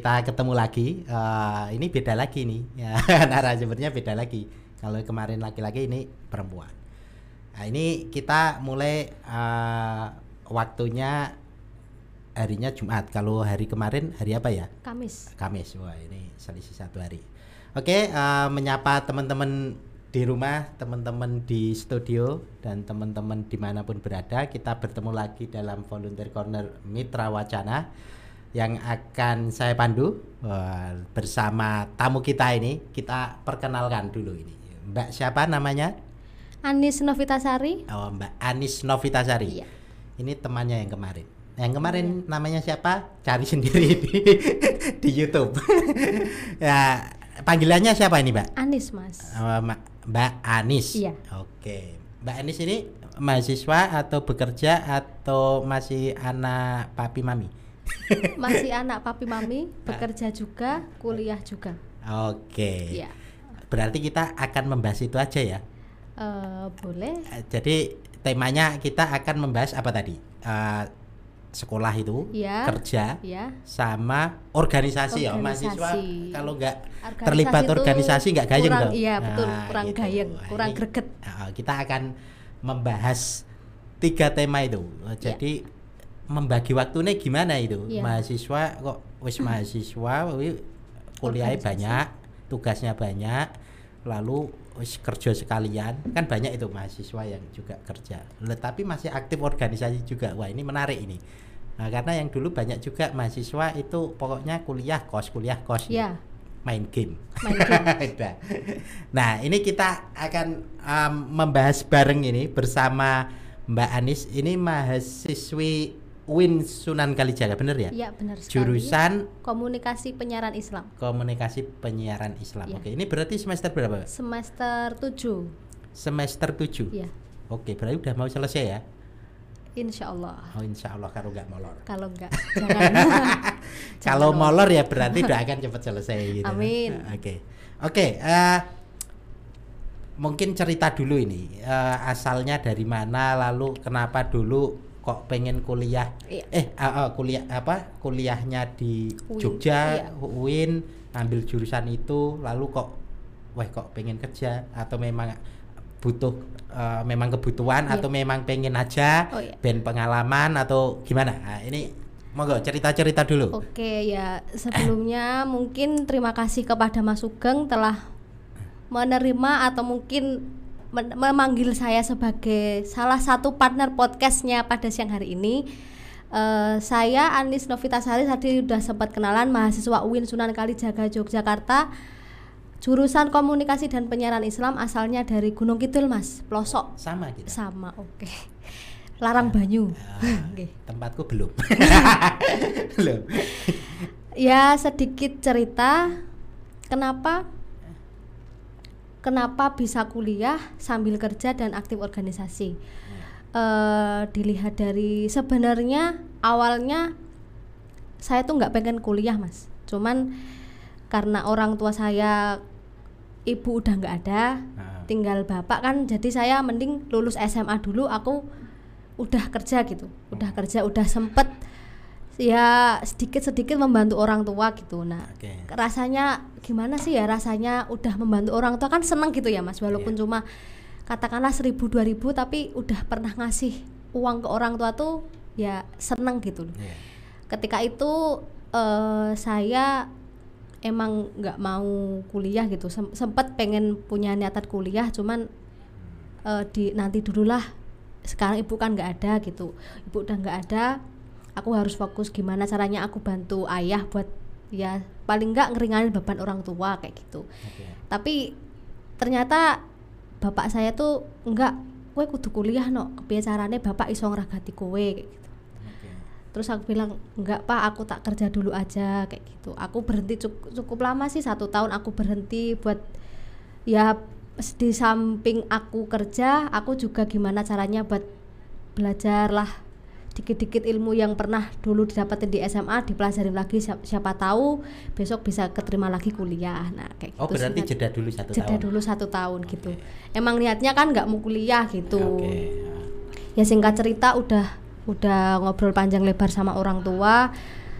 kita ketemu lagi. Uh, ini beda lagi nih. Ya, narasumbernya beda lagi. Kalau kemarin laki-laki ini perempuan. Nah, ini kita mulai uh, waktunya harinya Jumat. Kalau hari kemarin hari apa ya? Kamis. Kamis. Wah, ini selisih satu hari. Oke, uh, menyapa teman-teman di rumah, teman-teman di studio dan teman-teman di mana pun berada, kita bertemu lagi dalam Volunteer Corner Mitra Wacana yang akan saya pandu uh, bersama tamu kita ini. Kita perkenalkan dulu ini. Mbak siapa namanya? Anis Novitasari. Oh, Mbak Anis Novitasari. Iya. Ini temannya yang kemarin. Yang kemarin iya. namanya siapa? Cari sendiri di, di YouTube. ya, panggilannya siapa ini, Mbak? Anis, Mas. Uh, Mbak Anis. Iya. Oke. Mbak Anis ini mahasiswa atau bekerja atau masih anak papi mami? masih anak papi mami, bekerja juga, kuliah juga. Oke. Iya. Berarti kita akan membahas itu aja ya? Uh, boleh. Jadi temanya kita akan membahas apa tadi? Uh, sekolah itu, ya, kerja, ya. sama organisasi, ya mahasiswa. Kalau nggak organisasi terlibat organisasi nggak gayeng kurang, dong. Iya betul, nah, kurang gitu. gayeng, kurang ini, greget. Uh, kita akan membahas tiga tema itu. Jadi ya. Membagi waktunya gimana itu? Ya. Mahasiswa kok wis mahasiswa, kuliahnya banyak, tugasnya banyak, lalu kerja sekalian. Kan banyak itu mahasiswa yang juga kerja. Tetapi masih aktif organisasi juga. Wah ini menarik ini. Nah, karena yang dulu banyak juga mahasiswa itu pokoknya kuliah kos kuliah kos. Ya. main game, main game. nah ini kita akan um, membahas bareng ini bersama Mbak Anis. Ini mahasiswi Win Sunan Kalijaga benar ya? Iya benar sekali. Jurusan Komunikasi Penyiaran Islam. Komunikasi Penyiaran Islam. Ya. Oke, ini berarti semester berapa? Semester 7 Semester 7. Iya. Oke, berarti udah mau selesai ya? Insya Allah. Oh insya Allah kalau nggak molor. Kalau nggak, kalau molor ya berarti udah akan cepat selesai gitu. Amin. Oke, oke. Uh, mungkin cerita dulu ini uh, asalnya dari mana, lalu kenapa dulu kok pengen kuliah iya. eh uh, uh, kuliah apa kuliahnya di Uin. Jogja iya. UIN ambil jurusan itu lalu kok wah kok pengen kerja atau memang butuh uh, memang kebutuhan iya. atau memang pengen aja oh, iya. ben pengalaman atau gimana nah, ini monggo cerita-cerita dulu oke ya sebelumnya mungkin terima kasih kepada Mas Sugeng telah menerima atau mungkin memanggil saya sebagai salah satu partner podcastnya pada siang hari ini. Uh, saya Anis Novitasari tadi sudah sempat kenalan mahasiswa UIN Sunan Kalijaga Yogyakarta. Jurusan komunikasi dan penyiaran Islam asalnya dari Gunung Kidul Mas. Pelosok? Sama gitu sama oke. Okay. Larang Banyu. Uh, okay. tempatku belum. Belum. Ya sedikit cerita. Kenapa kenapa bisa kuliah sambil kerja dan aktif organisasi. Uh, dilihat dari sebenarnya awalnya saya tuh nggak pengen kuliah mas, cuman karena orang tua saya ibu udah nggak ada, uh. tinggal bapak kan, jadi saya mending lulus SMA dulu, aku udah kerja gitu, udah kerja, udah sempet ya sedikit sedikit membantu orang tua gitu nah okay. rasanya gimana sih ya rasanya udah membantu orang tua kan seneng gitu ya mas walaupun yeah. cuma katakanlah seribu dua ribu tapi udah pernah ngasih uang ke orang tua tuh ya seneng gitu loh yeah. ketika itu uh, saya emang nggak mau kuliah gitu Sem sempet pengen punya niatan kuliah cuman uh, di nanti dululah sekarang ibu kan nggak ada gitu ibu udah nggak ada aku harus fokus gimana caranya aku bantu ayah buat ya paling nggak ngeringanin beban orang tua kayak gitu. Okay. tapi ternyata bapak saya tuh enggak kue kudu kuliah no kebiasaan carane bapak iso ngeragati kue kayak gitu. Okay. terus aku bilang enggak pak aku tak kerja dulu aja kayak gitu. Aku berhenti cukup, cukup lama sih satu tahun aku berhenti buat ya di samping aku kerja aku juga gimana caranya buat belajar lah dikit-dikit ilmu yang pernah dulu didapatin di SMA dipelajarin lagi siapa, siapa tahu besok bisa keterima lagi kuliah. Nah kayak oh, gitu berarti jeda dulu satu jeda tahun? dulu satu tahun okay. gitu. Emang niatnya kan nggak mau kuliah gitu. Okay. ya. Singkat cerita udah udah ngobrol panjang lebar sama orang tua.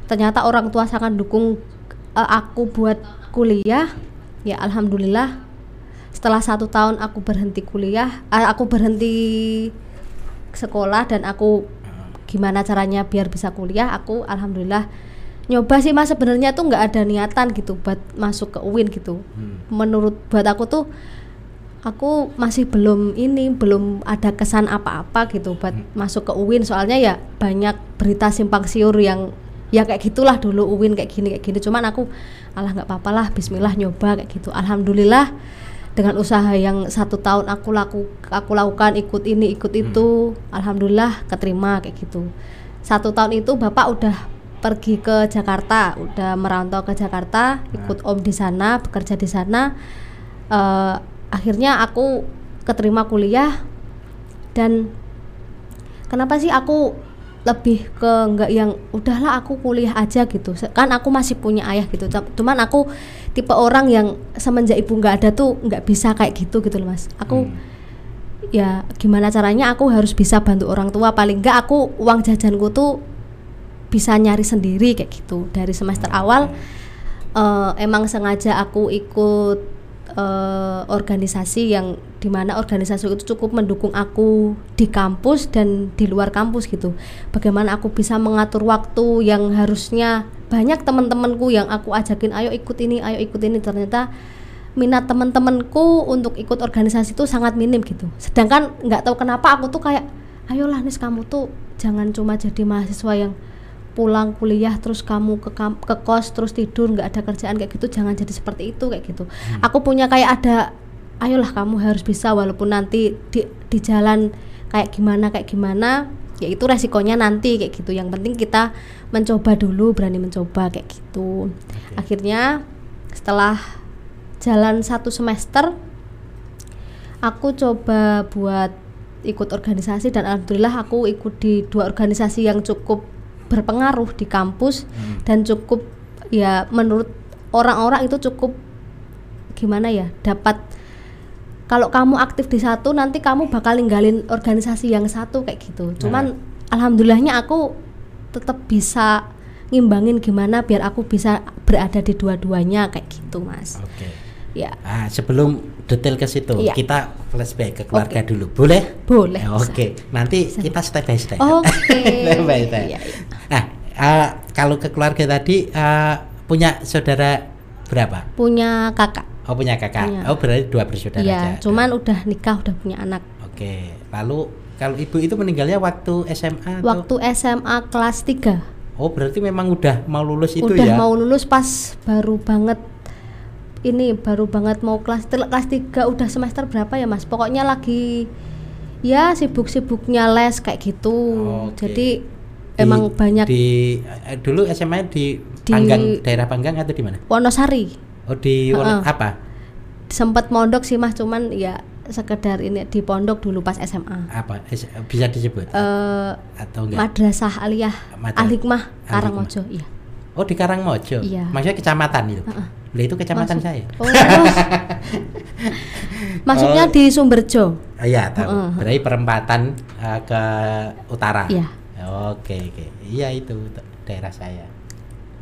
Ternyata orang tua sangat dukung uh, aku buat kuliah. Ya alhamdulillah. Setelah satu tahun aku berhenti kuliah uh, aku berhenti sekolah dan aku gimana caranya biar bisa kuliah aku alhamdulillah nyoba sih mas. Sebenarnya tuh nggak ada niatan gitu buat masuk ke UIN gitu. Hmm. menurut buat aku tuh aku masih belum ini belum ada kesan apa-apa gitu buat hmm. masuk ke UIN soalnya ya banyak berita simpang siur yang ya kayak gitulah dulu UIN kayak gini kayak gini. Cuman aku alah nggak apa-apa lah Bismillah nyoba kayak gitu. Alhamdulillah dengan usaha yang satu tahun aku laku aku lakukan ikut ini ikut itu hmm. Alhamdulillah keterima kayak gitu satu tahun itu bapak udah pergi ke Jakarta, udah merantau ke Jakarta, ikut nah. om di sana, bekerja di sana. Uh, akhirnya aku keterima kuliah dan kenapa sih aku lebih ke enggak yang udahlah aku kuliah aja gitu. Kan aku masih punya ayah gitu. Cuman aku tipe orang yang semenjak ibu nggak ada tuh nggak bisa kayak gitu gitu loh mas. Aku hmm. ya gimana caranya aku harus bisa bantu orang tua. Paling enggak aku uang jajanku tuh bisa nyari sendiri kayak gitu. Dari semester hmm. awal uh, emang sengaja aku ikut uh, organisasi yang di mana organisasi itu cukup mendukung aku di kampus dan di luar kampus gitu. Bagaimana aku bisa mengatur waktu yang harusnya banyak teman-temanku yang aku ajakin ayo ikut ini ayo ikut ini. Ternyata minat teman-temanku untuk ikut organisasi itu sangat minim gitu. Sedangkan nggak tahu kenapa aku tuh kayak ayolah nih kamu tuh jangan cuma jadi mahasiswa yang pulang kuliah terus kamu ke ke kos terus tidur nggak ada kerjaan kayak gitu jangan jadi seperti itu kayak gitu. Hmm. aku punya kayak ada ayolah kamu harus bisa walaupun nanti di di jalan kayak gimana kayak gimana ya itu resikonya nanti kayak gitu yang penting kita mencoba dulu berani mencoba kayak gitu okay. akhirnya setelah jalan satu semester aku coba buat ikut organisasi dan alhamdulillah aku ikut di dua organisasi yang cukup berpengaruh di kampus hmm. dan cukup ya menurut orang-orang itu cukup gimana ya dapat kalau kamu aktif di satu nanti kamu bakal ninggalin organisasi yang satu kayak gitu cuman nah. alhamdulillahnya aku tetap bisa ngimbangin gimana biar aku bisa berada di dua-duanya kayak gitu mas okay. ya ah, sebelum detail ke situ iya. kita flashback ke keluarga okay. dulu boleh boleh oke okay. nanti bisa. kita step by step oke okay. step by step iya, iya. nah uh, kalau ke keluarga tadi uh, punya saudara berapa punya kakak oh punya kakak punya. oh berarti dua bersaudara iya aja. cuman udah nikah udah punya anak oke lalu kalau ibu itu meninggalnya waktu SMA waktu atau? SMA kelas 3 Oh berarti memang udah mau lulus itu udah ya? Udah mau lulus pas baru banget ini baru banget mau kelas kelas 3 udah semester berapa ya Mas? Pokoknya lagi ya sibuk-sibuknya les kayak gitu. Okay. Jadi di, emang banyak di eh, dulu SMA di, di Panggang daerah Panggang atau di mana? Wonosari. Oh di uh -uh. apa? Sempat mondok sih Mas, cuman ya sekedar ini di pondok dulu pas SMA. Apa? Bisa disebut? Uh, atau enggak? Madrasah Aliyah Madras Al-Hikmah Karangmojo, iya. Oh di Karangmojo. Iya. Maksudnya kecamatan itu. Uh -uh. Itu kecamatan Maksud, saya. Oh. Maksudnya oh. di Sumberjo. Oh, iya, tahu. Uh, Berarti perempatan uh, ke utara. Iya. Oke, oke. Iya itu daerah saya.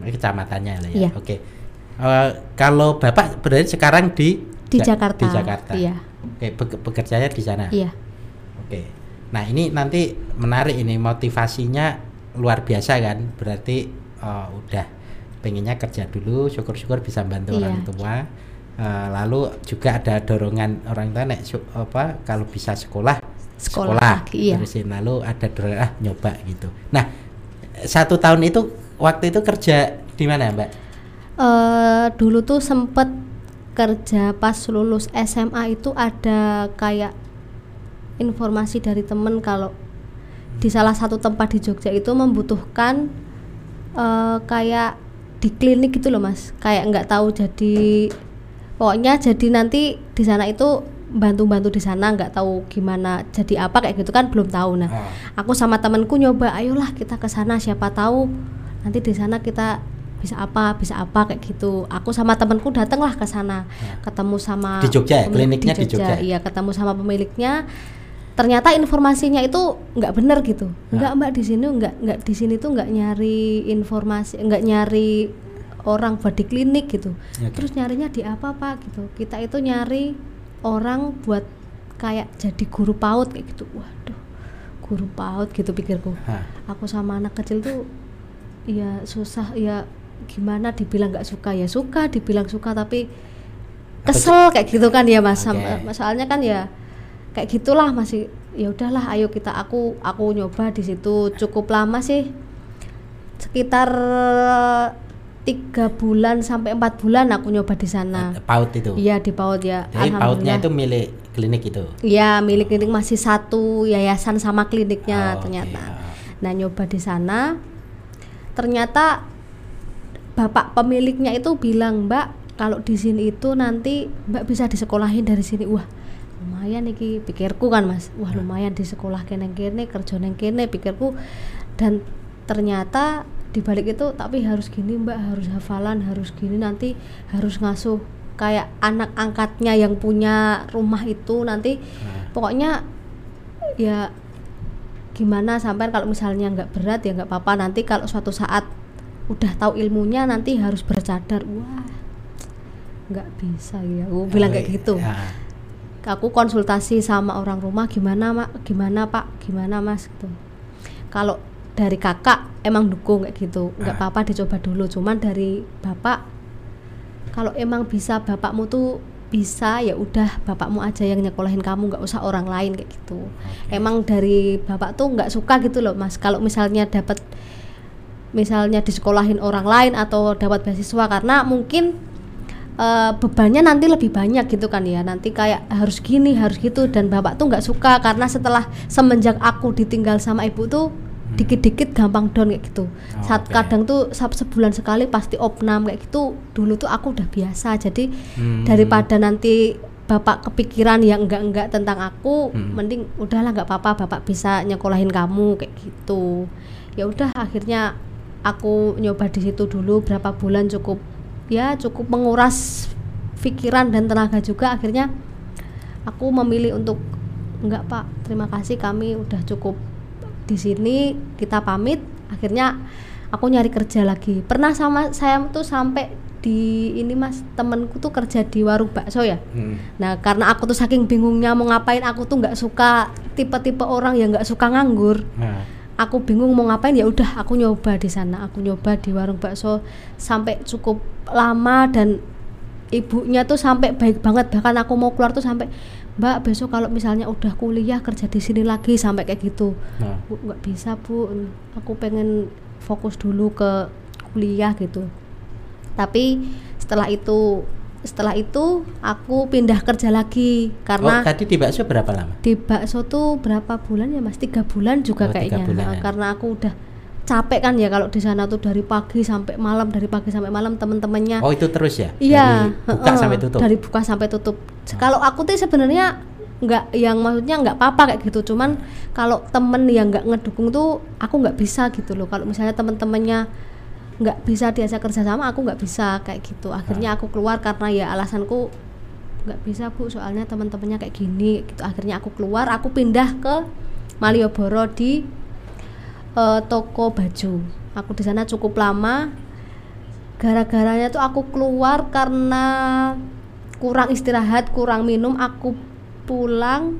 Kecamatannya lah ya. Iya. Oke. Uh, kalau Bapak berarti sekarang di di Jakarta. Di Jakarta. Iya. Oke, be bekerjanya di sana. Iya. Oke. Nah, ini nanti menarik ini motivasinya luar biasa kan? Berarti uh, udah pengennya kerja dulu syukur-syukur bisa bantu iya. orang tua uh, lalu juga ada dorongan orang tua nek apa kalau bisa sekolah sekolah, sekolah iya. terusin lalu ada dorongan ah, nyoba gitu nah satu tahun itu waktu itu kerja di mana mbak uh, dulu tuh sempet kerja pas lulus SMA itu ada kayak informasi dari temen kalau di salah satu tempat di Jogja itu membutuhkan uh, kayak di klinik gitu loh mas kayak nggak tahu jadi pokoknya jadi nanti di sana itu bantu-bantu di sana nggak tahu gimana jadi apa kayak gitu kan belum tahu nah ah. aku sama temanku nyoba ayolah kita ke sana siapa tahu nanti di sana kita bisa apa bisa apa kayak gitu aku sama temanku datanglah ke sana ah. ketemu sama di Jogja ya? kliniknya di Jogja, di Jogja iya ketemu sama pemiliknya ternyata informasinya itu nggak benar gitu nah. nggak mbak di sini nggak nggak di sini tuh nggak nyari informasi nggak nyari orang buat di klinik gitu Oke. terus nyarinya di apa pak gitu kita itu nyari orang buat kayak jadi guru PAUD kayak gitu waduh guru PAUD gitu pikirku Hah. aku sama anak kecil tuh ya susah ya gimana dibilang nggak suka? Ya suka dibilang suka tapi kesel kayak gitu kan ya mas. Oke. soalnya kan ya kayak gitulah masih ya udahlah ayo kita aku aku nyoba di situ. Cukup lama sih. Sekitar tiga bulan sampai empat bulan aku nyoba di sana. Paut itu? Iya di PAUD ya. Jadi pautnya itu milik klinik itu? Iya, milik klinik masih satu yayasan sama Oh, kliniknya oke. ternyata. Ah. Nah, nyoba di sana. Ternyata bapak pemiliknya itu bilang, "Mbak, kalau di sini itu nanti Mbak bisa disekolahin dari sini." Wah, lumayan iki pikirku kan, Mas. Wah, lumayan di sekolah kene kene, kerja neng kene pikirku. Dan ternyata di balik itu tapi harus gini, Mbak, harus hafalan, harus gini nanti harus ngasuh kayak anak angkatnya yang punya rumah itu nanti Nah. pokoknya ya gimana sampai kalau misalnya nggak berat ya nggak apa-apa nanti kalau suatu saat udah tahu ilmunya nanti harus bercadar. Wah nggak bisa ya. Aku bilang kayak gitu. Ya. aku konsultasi sama orang rumah gimana mak? Gimana pak? Gimana mas? Gitu. Kalau dari kakak emang dukung kayak gitu. Nggak Ah. apa-apa dicoba dulu. Cuman dari bapak kalau emang bisa bapakmu tuh bisa ya udah bapakmu aja yang nyekolahin kamu. Nggak usah orang lain kayak gitu. Emang dari bapak tuh nggak suka gitu loh mas. Kalau misalnya dapat misalnya disekolahin orang lain atau dapat beasiswa karena mungkin eh, bebannya nanti lebih banyak gitu kan ya nanti kayak harus gini harus gitu dan bapak tuh nggak suka karena setelah semenjak aku ditinggal sama ibu tuh dikit-dikit gampang down kayak gitu saat oke. kadang tuh sab- sebulan sekali pasti opnam kayak gitu dulu tuh aku udah biasa jadi Hmm. daripada nanti bapak kepikiran yang enggak-enggak tentang aku Hmm. mending udahlah nggak apa-apa bapak bisa nyekolahin kamu kayak gitu ya udah akhirnya aku nyoba di situ dulu berapa bulan cukup ya cukup menguras pikiran dan tenaga juga. Akhirnya aku memilih untuk enggak pak terima kasih kami udah cukup di sini kita pamit. Akhirnya aku nyari kerja lagi. Pernah sama saya tuh sampai di ini mas temenku tuh kerja di warung bakso ya. Hmm. nah karena aku tuh saking bingungnya mau ngapain aku tuh nggak suka tipe-tipe orang yang nggak suka nganggur. Nah. Aku bingung mau ngapain ya udah aku nyoba di sana. Aku nyoba di warung bakso sampai cukup lama dan ibunya tuh sampai baik banget. Bahkan aku mau keluar tuh sampai mbak besok kalau misalnya udah kuliah kerja di sini lagi sampai kayak gitu. Nah. bu nggak bisa bu. Aku pengen fokus dulu ke kuliah gitu. Tapi setelah itu setelah itu aku pindah kerja lagi oh karena tadi di bakso berapa lama? di bakso tuh berapa bulan ya mas? Tiga bulan juga Oh, kayaknya. bulan Nah, ya. karena aku udah capek kan ya kalau di sana tuh dari pagi sampai malam dari pagi sampai malam temen-temennya. Oh itu terus ya? Iya Dari buka heeh, sampai tutup? Dari buka sampai tutup. Kalau aku tuh sebenarnya nggak yang maksudnya nggak apa-apa kayak gitu. Cuman kalau temen yang nggak ngedukung tuh aku nggak bisa gitu loh. Kalau misalnya temen-temennya nggak bisa diajak kerja sama aku nggak bisa kayak gitu. Akhirnya aku keluar karena ya alasanku nggak bisa bu soalnya teman-temannya kayak gini gitu. Akhirnya aku keluar aku pindah ke Malioboro di eh, toko baju. Aku di sana cukup lama. Gara-garanya tuh aku keluar karena kurang istirahat kurang minum aku pulang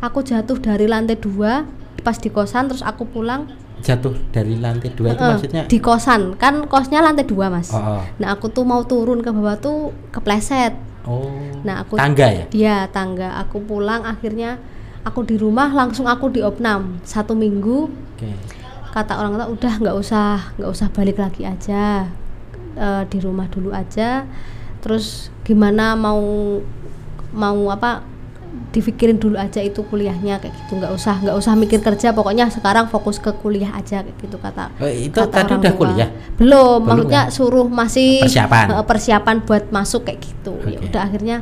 aku jatuh dari lantai dua pas di kosan terus aku pulang jatuh dari lantai dua itu eh, maksudnya di kosan. Kan kosnya lantai dua mas. Oh, oh. nah aku tuh mau turun ke bawah tuh kepleset. Oh, Nah, aku- tangga ya? Iya tangga. Aku pulang akhirnya aku di rumah langsung aku diopnam satu minggu. Oke. Kata orang tua udah nggak usah nggak usah balik lagi aja. Eh, di rumah dulu aja. Terus gimana mau mau apa dipikirin dulu aja itu kuliahnya kayak gitu. Nggak usah nggak usah mikir kerja pokoknya sekarang fokus ke kuliah aja kayak gitu kata Oh, itu kata tadi orang udah tua. kuliah? Belum, Belum maksudnya ya? suruh masih Persiapan. eh, persiapan buat masuk kayak gitu. Ya Oke. udah akhirnya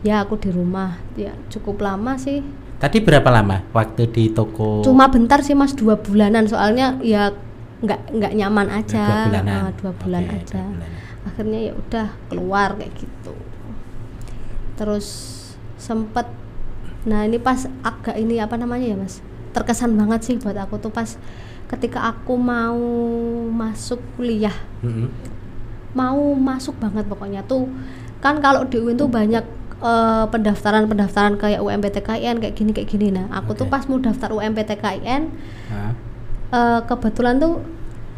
ya aku di rumah. Ya cukup lama sih. Tadi berapa lama waktu di toko? Cuma bentar sih mas dua bulanan. Soalnya ya nggak nggak nyaman aja. dua bulanan. Ah, dua bulan Oke, aja. dua bulan. akhirnya ya udah keluar kayak gitu. Terus sempet nah ini pas agak ini apa namanya ya mas terkesan banget sih buat aku tuh pas ketika aku mau masuk kuliah Mm-mm. mau masuk banget pokoknya tuh kan kalau di UIN tuh banyak uh, pendaftaran-pendaftaran kayak UMPTKIN kayak gini kayak gini nah aku okay. tuh pas mau daftar UMPTKIN huh? uh, kebetulan tuh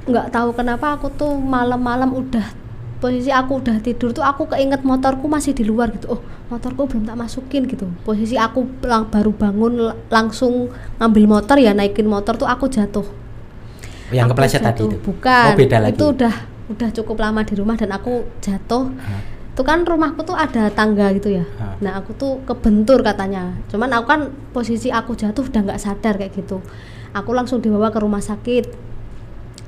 nggak tahu kenapa aku tuh malam-malam udah posisi aku udah tidur tuh aku keinget motorku masih di luar gitu. Oh motorku belum tak masukin gitu. Posisi aku lang baru bangun langsung ngambil motor ya naikin motor tuh aku jatuh. Yang kepleset tadi itu? Bukan. Oh, beda lagi. itu udah udah cukup lama di rumah dan aku jatuh. Itu kan rumahku tuh ada tangga gitu ya. Ha. nah aku tuh kebentur katanya. Cuman aku kan posisi aku jatuh udah nggak sadar kayak gitu. Aku langsung dibawa ke rumah sakit.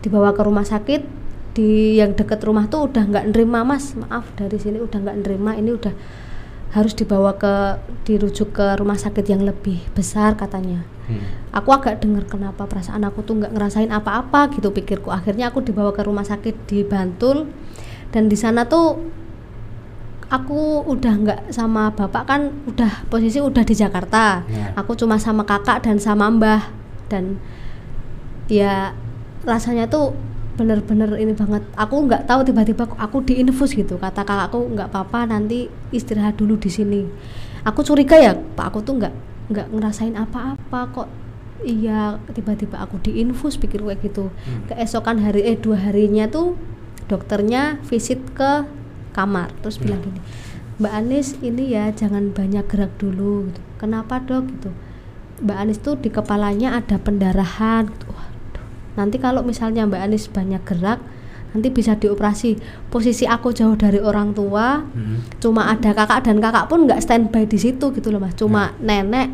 Dibawa ke rumah sakit di yang deket rumah tuh udah nggak nerima mas. Maaf dari sini udah nggak nerima. Ini udah harus dibawa ke dirujuk ke rumah sakit yang lebih besar katanya. Hmm. aku agak dengar kenapa perasaan aku tuh nggak ngerasain apa-apa gitu pikirku. Akhirnya aku dibawa ke rumah sakit di Bantul. Dan di sana tuh aku udah nggak sama bapak kan udah posisi udah di Jakarta. Yeah. aku cuma sama kakak dan sama mbah. Dan ya rasanya tuh bener-bener ini banget aku nggak tahu tiba-tiba aku diinfus gitu kata kakakku nggak apa-apa nanti istirahat dulu di sini aku curiga ya pak aku tuh nggak nggak ngerasain apa-apa kok iya tiba-tiba aku diinfus pikir kayak gitu hmm. keesokan hari eh dua harinya tuh dokternya visit ke kamar terus bilang hmm. gini Mbak Anis ini ya jangan banyak gerak dulu gitu. kenapa dok gitu Mbak Anis tuh di kepalanya ada pendarahan gitu. Waduh. Nanti kalau misalnya Mbak Anis banyak gerak nanti bisa dioperasi posisi aku jauh dari orang tua hmm. cuma ada kakak dan kakak pun nggak standby di situ gitu loh mas cuma hmm. nenek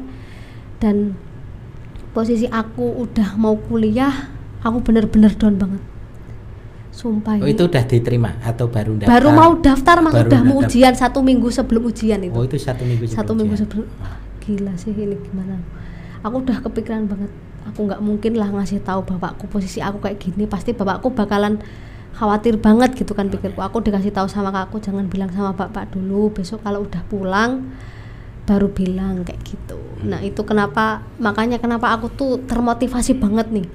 dan posisi aku udah mau kuliah aku bener-bener down banget Sumpah Oh itu udah diterima atau baru daftar? Baru mau daftar mah baru udah mau ujian satu minggu sebelum ujian itu. Oh itu satu minggu sebelum Satu minggu sebelum. Gila sih ini gimana? Aku udah kepikiran banget. Aku nggak mungkin lah ngasih tahu bapakku posisi aku kayak gini. Pasti bapakku bakalan khawatir banget gitu kan pikirku. Aku dikasih tahu sama kakakku jangan bilang sama bapak dulu. Besok kalau udah pulang baru bilang kayak gitu. Nah itu kenapa makanya kenapa aku tuh termotivasi banget nih.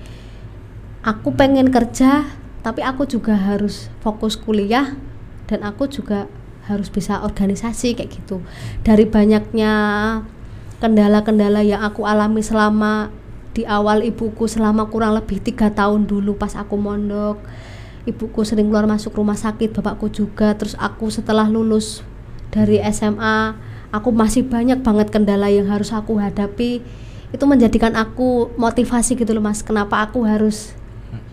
Aku pengen kerja tapi aku juga harus fokus kuliah dan aku juga harus bisa organisasi kayak gitu dari banyaknya kendala-kendala yang aku alami selama di awal ibuku selama kurang lebih tiga tahun dulu pas aku mondok. Ibuku sering keluar masuk rumah sakit bapakku juga. Terus aku setelah lulus dari SMA aku masih banyak banget kendala yang harus aku hadapi. Itu menjadikan aku motivasi gitu loh mas. Kenapa aku harus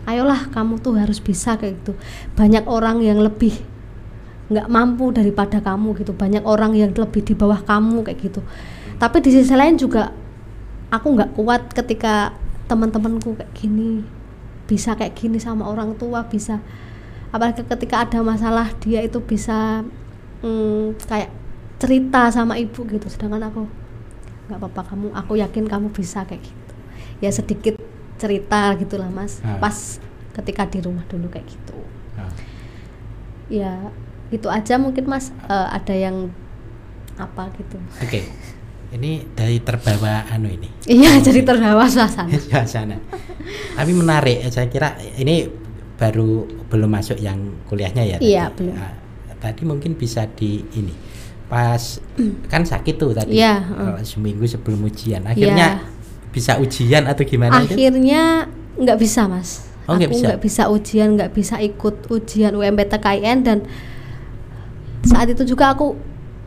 ayolah kamu tuh harus bisa kayak gitu. Banyak orang yang lebih nggak mampu daripada kamu gitu. Banyak orang yang lebih di bawah kamu kayak gitu. Tapi di sisi lain juga aku nggak kuat ketika teman-temanku kayak gini bisa kayak gini sama orang tua bisa apalagi ketika ada masalah dia itu bisa hmm, kayak cerita sama ibu gitu sedangkan aku nggak apa-apa kamu aku yakin kamu bisa kayak gitu ya sedikit cerita gitulah mas ah. pas ketika di rumah dulu kayak gitu ah. ya itu aja mungkin mas uh, ada yang apa gitu oke okay. Ini dari terbawa anu ini. Iya jadi terbawa suasana. Suasana. Tapi menarik saya kira ini baru belum masuk yang kuliahnya ya iya tadi. belum. Nah, tadi mungkin bisa di ini. Pas kan sakit tuh tadi. Yeah, uh. seminggu sebelum ujian. Akhirnya yeah bisa ujian atau gimana akhirnya nggak bisa mas. Oh, aku nggak bisa. bisa ujian nggak bisa ikut ujian UMPTKIN dan saat itu juga aku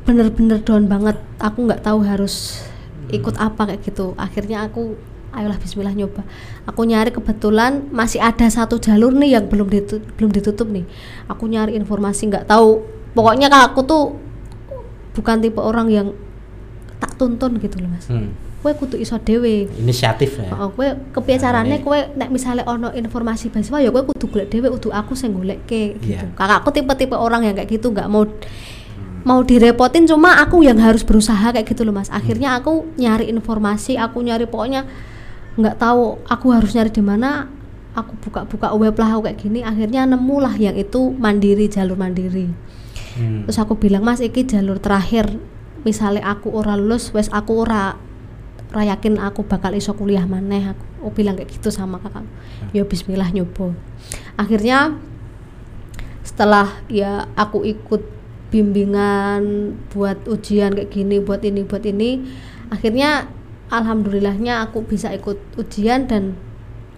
bener-bener down banget. Aku nggak tahu harus ikut apa kayak gitu. Akhirnya aku ayolah Bismillah nyoba. Aku nyari kebetulan masih ada satu jalur nih yang belum ditutup, belum ditutup nih. Aku nyari informasi nggak tahu. Pokoknya kalau aku tuh bukan tipe orang yang tak tuntun gitu loh mas. Hmm. Kue kudu iso dewe inisiatif ya? Oh, kue carane kue nek misalnya ono informasi beasiswa ya kue kudu golek dewe kudu aku sing golek ke gitu. Yeah. kakakku tipe-tipe orang yang kayak gitu nggak mau. Mau direpotin cuma aku yang harus berusaha kayak gitu loh mas. Akhirnya aku nyari informasi aku nyari pokoknya nggak tahu aku harus nyari di mana. Aku buka-buka web lah kayak gini. Akhirnya nemu lah yang itu mandiri jalur mandiri. Hmm. terus aku bilang mas iki jalur terakhir. Misalnya aku ora lulus wes aku ora rayakin aku bakal iso kuliah maneh. Aku, aku bilang kayak gitu sama kakak. Hmm. yo Bismillah nyoba. Akhirnya setelah ya aku ikut bimbingan buat ujian kayak gini buat ini buat ini. Akhirnya alhamdulillahnya aku bisa ikut ujian dan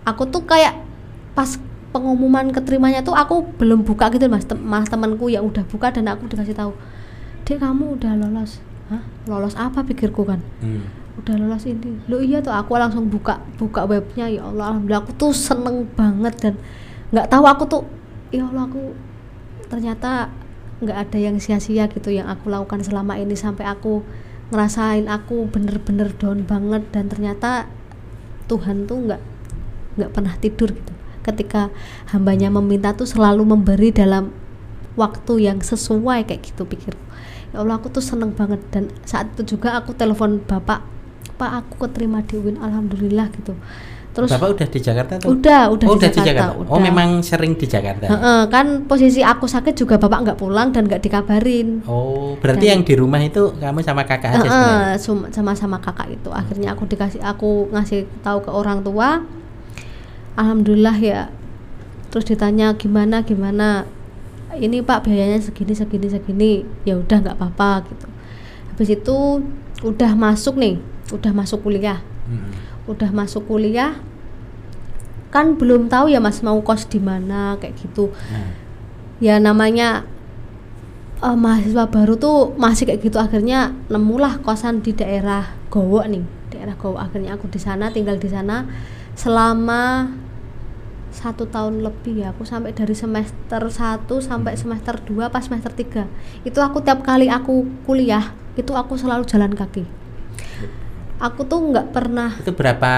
aku tuh kayak pas pengumuman keterimanya tuh aku belum buka gitu mas Tem mas temanku yang udah buka dan aku dikasih tahu dek kamu udah lolos. Hah? lolos apa pikirku kan? Hmm. udah lolos ini. Lo iya tuh aku langsung buka buka webnya. Ya Allah alhamdulillah. Aku tuh seneng banget dan nggak tahu aku tuh ya Allah aku ternyata nggak ada yang sia-sia gitu yang aku lakukan selama ini sampai aku ngerasain aku bener-bener down banget dan ternyata Tuhan tuh nggak nggak pernah tidur gitu. Ketika hambanya meminta tuh selalu memberi dalam waktu yang sesuai kayak gitu pikir. Ya Allah aku tuh seneng banget dan saat itu juga aku telepon bapak pak aku keterima di UIN alhamdulillah gitu Terus Bapak udah di Jakarta tuh? Udah, udah oh, di, udah Jakarta, di Jakarta. Oh, udah. Oh, memang sering di Jakarta. He -he, kan posisi aku sakit juga Bapak nggak pulang dan nggak dikabarin. Oh, berarti dan, yang di rumah itu kamu sama kakak aja sama-sama kakak itu. Akhirnya aku dikasih aku ngasih tahu ke orang tua. Alhamdulillah ya. Terus ditanya gimana gimana ini Pak biayanya segini segini segini. Ya udah nggak apa-apa gitu. Habis itu udah masuk nih, udah masuk kuliah. Hmm udah masuk kuliah kan belum tahu ya mas mau kos di mana kayak gitu. Hmm. ya namanya uh, mahasiswa baru tuh masih kayak gitu akhirnya nemulah kosan di daerah Gowo nih daerah Gowo. Akhirnya aku di sana tinggal di sana selama satu tahun lebih ya. Aku sampai dari semester 1 sampai hmm. semester 2 pas semester 3 itu aku tiap kali aku kuliah itu aku selalu jalan kaki aku tuh nggak pernah itu berapa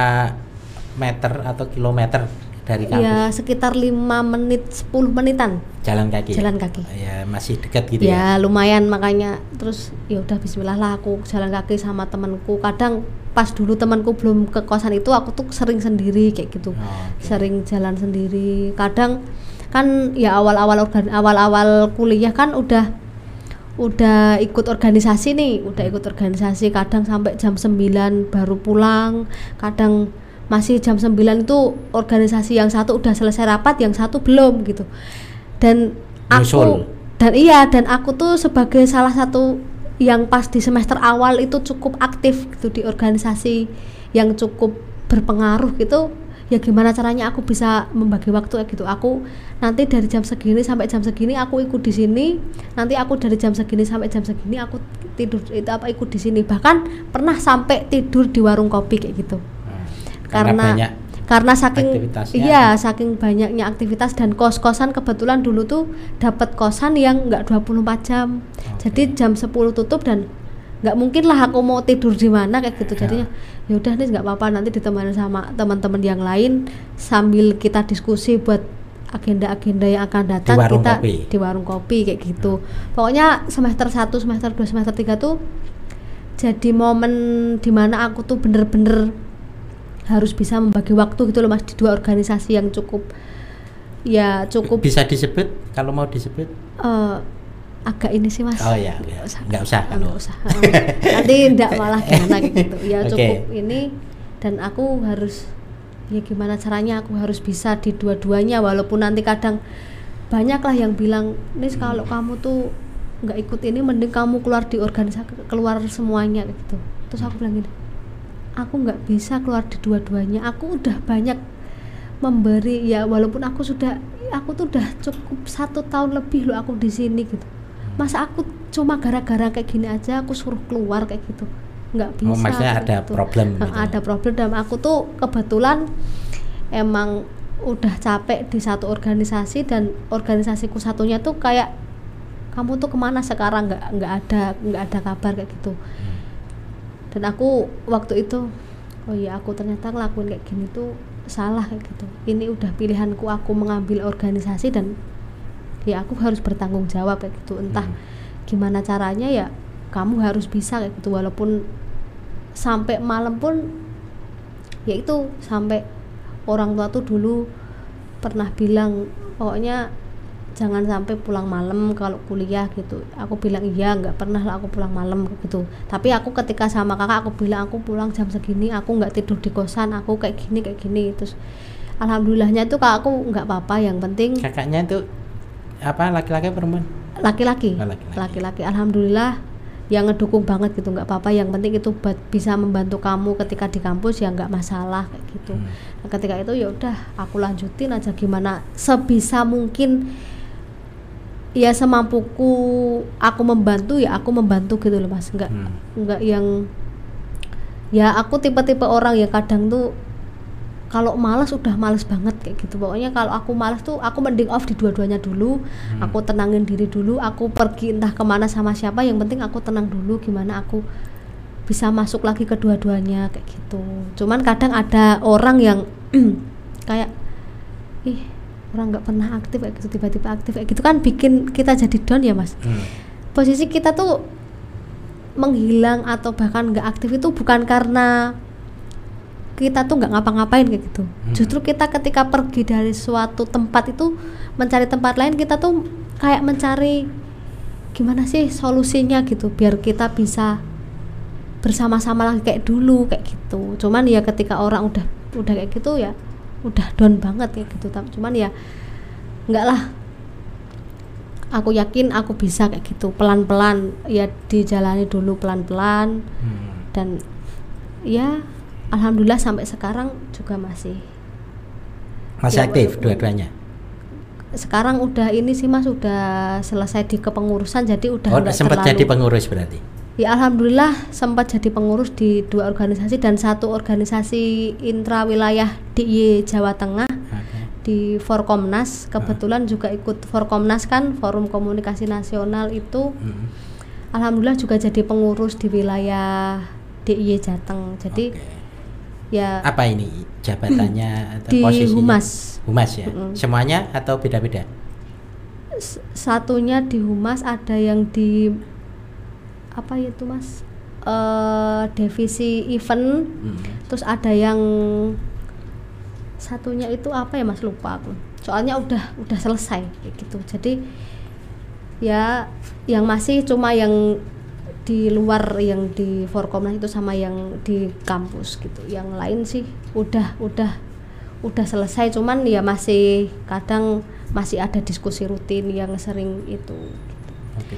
meter atau kilometer dari kampus? Ya sekitar lima menit 10 menitan. Jalan kaki. Jalan kaki. Ya masih dekat gitu ya. Ya lumayan makanya terus ya udah bismillah lah aku jalan kaki sama temanku. Kadang pas dulu temanku belum ke kosan itu aku tuh sering sendiri kayak gitu. Oh, okay. Sering jalan sendiri. Kadang kan ya awal-awal awal-awal kuliah kan udah udah ikut organisasi nih udah ikut organisasi. Kadang sampai jam 9 baru pulang. Kadang masih jam 9 itu organisasi yang satu udah selesai rapat yang satu belum gitu. Dan aku dan iya dan aku tuh sebagai salah satu yang pas di semester awal itu cukup aktif gitu di organisasi yang cukup berpengaruh gitu ya gimana caranya aku bisa membagi waktu ya gitu aku nanti dari jam segini sampai jam segini aku ikut di sini nanti aku dari jam segini sampai jam segini aku tidur itu apa ikut di sini bahkan pernah sampai tidur di warung kopi kayak gitu hmm. karena karena, karena saking iya saking banyaknya aktivitas dan kos-kosan kebetulan dulu tuh dapat kosan yang enggak 24 jam okay. jadi jam 10 tutup dan nggak mungkin lah aku mau tidur di mana kayak gitu ya. jadinya ya udah nih nggak apa-apa nanti ditemani sama teman-teman yang lain sambil kita diskusi buat agenda-agenda yang akan datang di kita kopi. di warung kopi kayak gitu hmm. pokoknya semester 1 semester 2 semester 3 tuh jadi momen di mana aku tuh bener-bener harus bisa membagi waktu gitu loh mas di dua organisasi yang cukup ya cukup bisa disebut kalau mau disebut uh, agak ini sih mas. Oh ya nggak usah. nggak usah. Nggak usah. Nanti tidak malah gimana gitu. Ya okay. cukup ini. Dan aku harus ya gimana caranya aku harus bisa di dua-duanya walaupun nanti kadang banyak lah yang bilang nih kalau kamu tuh nggak ikut ini mending kamu keluar di organisasi keluar semuanya gitu. Terus aku bilang gini aku nggak bisa keluar di dua-duanya. Aku udah banyak memberi ya walaupun aku sudah aku tuh udah cukup satu tahun lebih loh aku di sini gitu masa aku cuma gara-gara kayak gini aja aku suruh keluar kayak gitu nggak oh, bisa oh, maksudnya ada gitu. problem gitu. ada problem dan aku tuh kebetulan emang udah capek di satu organisasi dan organisasiku satunya tuh kayak kamu tuh ke mana sekarang nggak nggak ada nggak ada kabar kayak gitu hmm. dan aku waktu itu oh iya aku ternyata ngelakuin kayak gini tuh salah kayak gitu ini udah pilihanku aku mengambil organisasi dan ya aku harus bertanggung jawab kayak gitu. Entah hmm. gimana caranya ya kamu harus bisa kayak gitu. Walaupun sampai malam pun ya itu sampai orang tua tuh dulu pernah bilang pokoknya jangan sampai pulang malam kalau kuliah gitu. Aku bilang iya nggak pernah lah aku pulang malam gitu. Tapi aku ketika sama kakak aku bilang aku pulang jam segini aku nggak tidur di kosan aku kayak gini kayak gini terus alhamdulillahnya tuh kak aku nggak apa-apa. Yang penting kakaknya tuh apa laki-laki perempuan? Laki-laki. Oh, laki-laki. laki-laki. Alhamdulillah yang ngedukung banget gitu nggak apa-apa. Yang penting itu buat bisa membantu kamu ketika di kampus ya nggak masalah kayak gitu. Hmm. Nah, ketika itu ya udah aku lanjutin aja gimana sebisa mungkin. Ya semampuku aku membantu ya aku membantu gitu loh mas. Nggak Hmm. nggak yang ya aku tipe-tipe orang yang kadang tuh kalau malas udah malas banget kayak gitu pokoknya kalau aku malas tuh aku mending off di dua-duanya dulu Hmm. aku tenangin diri dulu aku pergi entah ke mana sama siapa yang penting aku tenang dulu gimana aku bisa masuk lagi ke dua-duanya kayak gitu cuman kadang ada orang yang kayak ih orang nggak pernah aktif kayak gitu tiba-tiba aktif kayak gitu kan bikin kita jadi down ya mas Hmm. posisi kita tuh menghilang atau bahkan nggak aktif itu bukan karena kita tuh nggak ngapa-ngapain kayak gitu. Hmm. justru kita ketika pergi dari suatu tempat itu mencari tempat lain kita tuh kayak mencari gimana sih solusinya gitu biar kita bisa bersama-sama lagi kayak dulu kayak gitu. Cuman ya ketika orang udah udah kayak gitu ya udah down banget kayak gitu. Cuman ya enggak lah. Aku yakin aku bisa kayak gitu pelan-pelan. Ya dijalani dulu pelan-pelan. Hmm. dan ya alhamdulillah sampai sekarang juga masih. Masih Ya, aktif dua-duanya? Sekarang udah ini sih mas udah selesai di kepengurusan jadi udah oh sempat terlalu jadi pengurus berarti? Ya alhamdulillah sempat jadi pengurus di dua organisasi dan satu organisasi intra wilayah DIY Jawa Tengah Oke. di Forkomnas. Kebetulan juga ikut Forkomnas kan Forum Komunikasi Nasional itu. Hmm. alhamdulillah juga jadi pengurus di wilayah DIY Jateng. Jadi Oke. Ya. Apa ini? Jabatannya atau di posisinya? Humas. Humas ya? Mm-mm. semuanya atau beda-beda? Satunya di humas ada yang di apa itu mas? Eh divisi event. Hmm. terus ada yang satunya itu apa ya mas? Lupa aku. Soalnya udah udah selesai kayak gitu. Jadi ya yang masih cuma yang di luar yang di Forkomnas itu sama yang di kampus gitu yang lain sih udah udah udah selesai cuman ya masih kadang masih ada diskusi rutin yang sering itu Oke.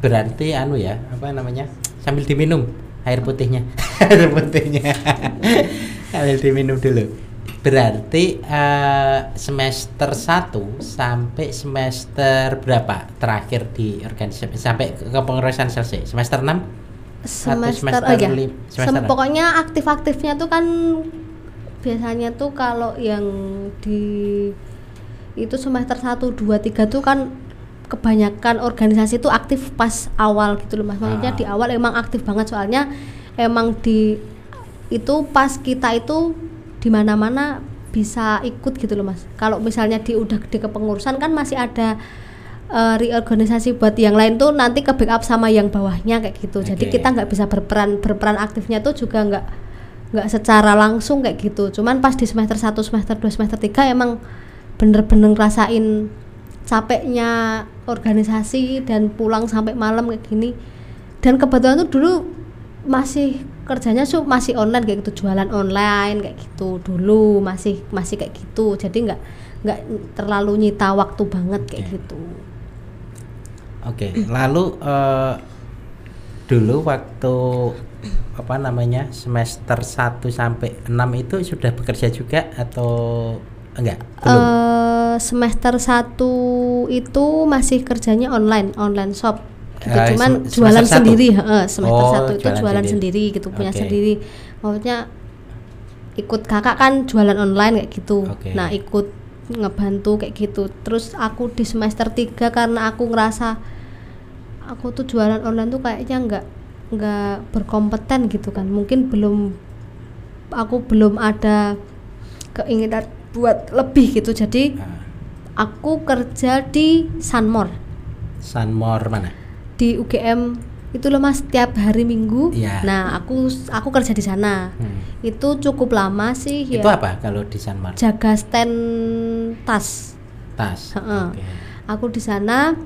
Berarti anu ya, apa namanya? Sambil diminum air putihnya. air putihnya. sambil diminum dulu. Berarti eh, semester 1 sampai semester berapa terakhir di organisasi sampai ke kepengurusan selesai? Semester 6? semester, semester oh ya lim- Sem- pokoknya aktif-aktifnya tuh kan biasanya tuh kalau yang di itu semester 1 2 3 tuh kan kebanyakan organisasi tuh aktif pas awal gitu loh Mas. Maksudnya Ah. di awal emang aktif banget soalnya emang di itu pas kita itu di mana-mana bisa ikut gitu loh Mas. Kalau misalnya di udah di kepengurusan kan masih ada eh, reorganisasi buat yang lain tuh nanti ke backup sama yang bawahnya kayak gitu. Jadi Oke. kita nggak bisa berperan berperan aktifnya tuh juga nggak nggak secara langsung kayak gitu. Cuman pas di semester 1, semester 2, semester 3 emang bener-bener ngerasain capeknya organisasi dan pulang sampai malam kayak gini. Dan kebetulan tuh dulu masih kerjanya su masih online kayak gitu jualan online kayak gitu dulu masih masih kayak gitu jadi nggak nggak terlalu nyita waktu banget kayak Oke. gitu Oke, lalu eh, dulu waktu apa namanya semester 1 sampai 6 itu sudah bekerja juga atau enggak? Belum. Eh, semester 1 itu masih kerjanya online online shop gitu cuman jualan satu? sendiri heeh, semester Oh, 1 itu jualan jualan, sendiri. sendiri. gitu punya sendiri maksudnya ikut kakak kan jualan online kayak gitu Oke. nah ikut ngebantu kayak gitu terus aku di semester 3 karena aku ngerasa aku tuh jualan online tuh kayaknya nggak nggak berkompeten gitu kan mungkin belum aku belum ada keinginan buat lebih gitu jadi Nah, aku kerja di Sunmore Sunmore mana? Di UGM itu loh mas tiap hari minggu Iya. nah aku aku kerja di sana Hmm. itu cukup lama sih Itu ya apa kalau di Sunmore? jaga stand tas Tas. Heeh. Oke. aku di sana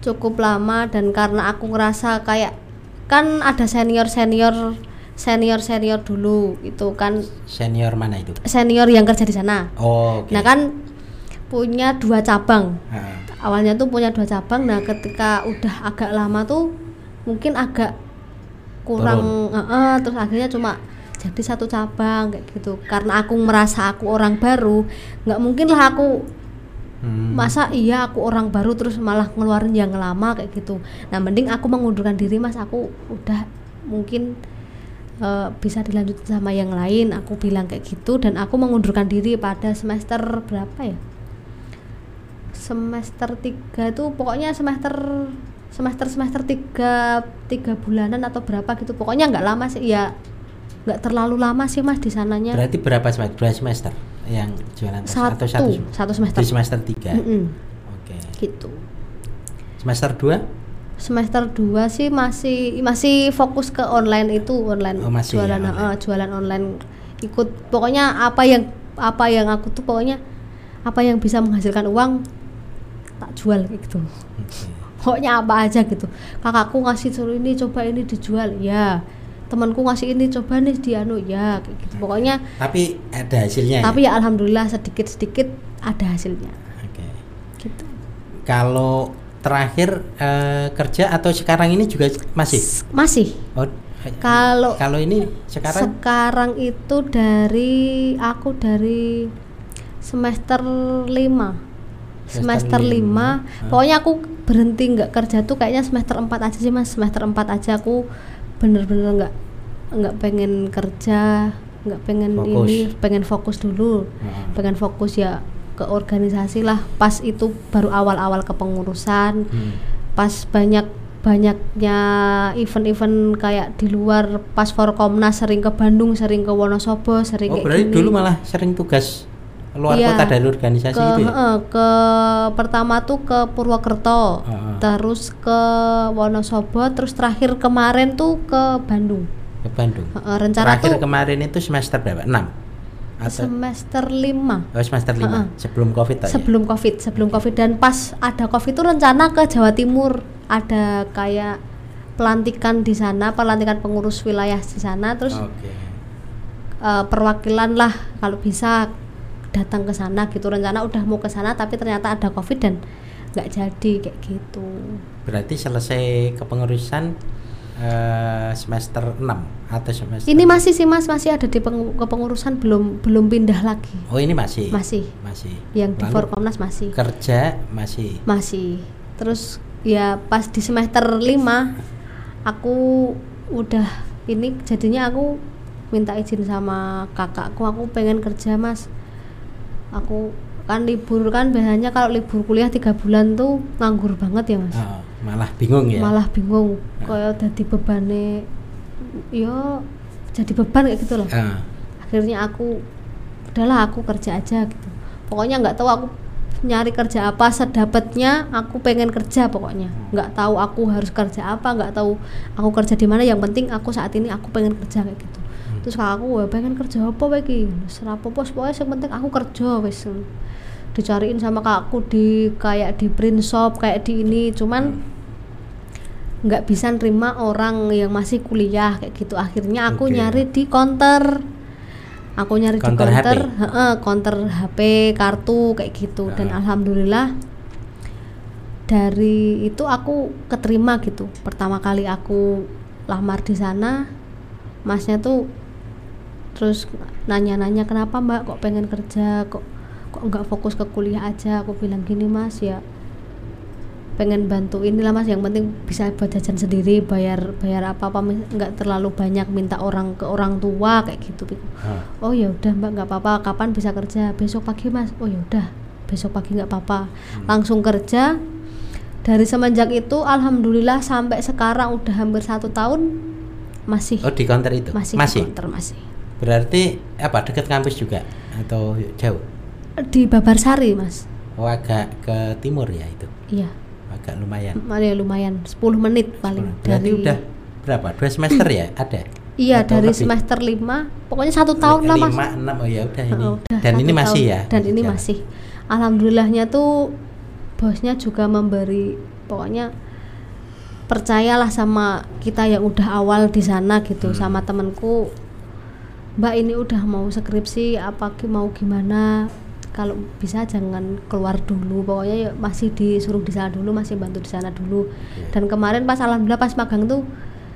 cukup lama dan karena aku ngerasa kayak kan ada senior senior senior senior dulu itu kan Senior mana itu? senior yang kerja di sana Oh, oke. nah kan punya dua cabang awalnya tuh punya dua cabang nah ketika udah agak lama tuh mungkin agak kurang eh, eh, terus akhirnya cuma jadi satu cabang kayak gitu. Karena aku merasa aku orang baru nggak mungkin lah aku Hmm. masa iya aku orang baru terus malah ngeluarin yang lama kayak gitu. Nah mending aku mengundurkan diri mas. Aku udah mungkin eh, bisa dilanjut sama yang lain. Aku bilang kayak gitu dan aku mengundurkan diri pada semester berapa ya semester tiga itu pokoknya semester semester semester tiga tiga bulanan atau berapa gitu pokoknya nggak lama sih ya nggak terlalu lama sih mas di sananya Berarti berapa semester? Dua semester yang jualan tas? satu atau satu, satu semester Di semester tiga. Mm-mm, Oke. gitu Semester dua? semester 2 sih masih masih fokus ke online itu online Oh, masih ya, jualan online. eh, jualan online ikut pokoknya apa yang apa yang aku tuh pokoknya apa yang bisa menghasilkan uang tak jual kayak gitu. Pokoknya apa aja gitu. Kakakku ngasih suruh ini coba ini dijual ya. Temanku ngasih ini coba nih dianu ya kayak gitu. Pokoknya Tapi ada hasilnya. ya? tapi ya alhamdulillah sedikit sedikit ada hasilnya. Oke. gitu. Kalau terakhir eh, kerja atau sekarang ini juga masih? S- masih. Oh, kalau kalau ini sekarang? sekarang itu dari aku dari semester 5 semester Semester 5 lima. pokoknya aku berhenti nggak kerja tuh kayaknya semester 4 aja sih mas semester 4 aja aku bener-bener nggak nggak pengen kerja nggak pengen Fokus. ini pengen fokus dulu Heeh. pengen fokus ya ke organisasi lah pas itu baru awal-awal kepengurusan Hmm. pas banyak banyaknya event-event kayak di luar pas Forkomnas sering ke Bandung sering ke Wonosobo sering Oh, kayak berarti gini. dulu malah sering tugas luar Iya, kota dari organisasi ke itu ya? ke pertama tuh ke Purwokerto Heeh. terus ke Wonosobo terus terakhir kemarin tuh ke Bandung Ke Bandung. Heeh, rencana Terakhir tuh kemarin itu semester berapa? 6? Atau semester 5 oh, semester 5 Heeh. sebelum Covid sebelum covid sebelum covid dan pas ada covid itu rencana ke Jawa Timur ada kayak pelantikan di sana pelantikan pengurus wilayah di sana terus Oke. eh, perwakilan lah kalau bisa datang ke sana gitu. Rencana udah mau ke sana tapi ternyata ada covid dan nggak jadi kayak gitu. Berarti selesai kepengurusan eh, semester 6 atau semester ini masih sih mas. Masih ada di peng- kepengurusan belum belum pindah lagi. Oh, ini masih. masih. Masih. yang di Lalu Forkomnas masih. kerja masih. masih. Terus ya pas di semester 5 aku udah ini jadinya aku minta izin sama kakakku. Aku pengen kerja mas aku kan libur kan biasanya kalau libur kuliah tiga bulan tuh nganggur banget ya mas. Oh, malah bingung ya. malah bingung. Kayak jadi bebane yo jadi beban kayak gitu loh. Ah, akhirnya aku udahlah aku kerja aja gitu. Pokoknya nggak tahu aku nyari kerja apa sedapatnya aku pengen kerja pokoknya. Nggak tahu aku harus kerja apa nggak tahu aku kerja di mana. Yang penting aku saat ini aku pengen kerja kayak gitu terus kakakku "Wah, pengen kerja apa lagi serapopo pokoknya yang penting aku kerja wes dicariin sama kakakku di kayak di print shop kayak di ini. Cuman nggak bisa nerima orang yang masih kuliah kayak gitu. Akhirnya aku Oke. nyari di counter aku nyari Counter di HP? counter heeh, counter HP kartu kayak gitu. Dan Ah. alhamdulillah dari itu aku keterima gitu. Pertama kali aku lamar di sana masnya tuh terus nanya-nanya kenapa mbak kok pengen kerja? Kok kok nggak fokus ke kuliah aja? Aku bilang gini mas ya pengen bantu inilah mas. Yang penting bisa buat jajan sendiri bayar bayar apa apa nggak terlalu banyak minta orang ke orang tua kayak gitu. Ah. oh ya udah mbak nggak apa-apa. Kapan bisa kerja? Besok pagi mas. Oh ya udah besok pagi nggak apa-apa. Langsung kerja. Dari semenjak itu alhamdulillah sampai sekarang udah hampir satu tahun masih Oh, di counter itu. masih di masih. counter, masih Berarti apa dekat kampus juga atau jauh? di Babarsari mas Oh, agak ke timur ya itu. iya Agak lumayan. Ya lumayan 10 menit paling Berarti dari udah berapa? Dua semester ya? Ada. iya Atau dari lebih? semester 5 pokoknya satu tahun lah mas Lima, enam, oh ya udah ini. Oh, udah Dan ini masih tahun. ya. dan ini jalan. masih alhamdulillahnya tuh bosnya juga memberi pokoknya percayalah sama kita yang udah awal di sana gitu Hmm. sama temanku mbak ini udah mau skripsi apa mau gimana? Kalau bisa jangan keluar dulu pokoknya ya masih disuruh di sana dulu masih bantu di sana dulu. Yeah. dan kemarin pas alhamdulillah pas magang tuh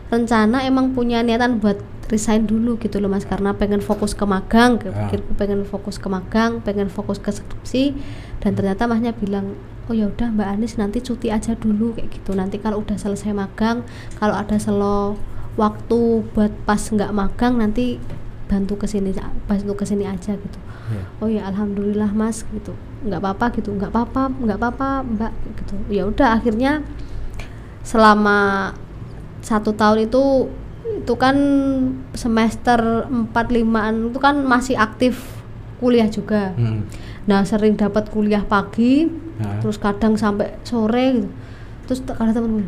rencana emang punya niatan buat resign dulu gitu loh mas. Karena pengen fokus ke magang yeah. pengen fokus ke magang pengen fokus ke skripsi. Dan ternyata masnya bilang oh ya udah mbak Anis nanti cuti aja dulu kayak gitu. Nanti kalau udah selesai magang kalau ada selo waktu buat pas nggak magang nanti bantu ke sini bantu ke sini aja gitu yeah. oh ya alhamdulillah mas gitu nggak apa-apa gitu nggak apa-apa nggak apa-apa mbak gitu ya udah akhirnya selama satu tahun itu itu kan semester 4 limaan itu kan masih aktif kuliah juga hmm. nah sering dapat kuliah pagi nah. terus kadang sampai sore gitu terus kadang temen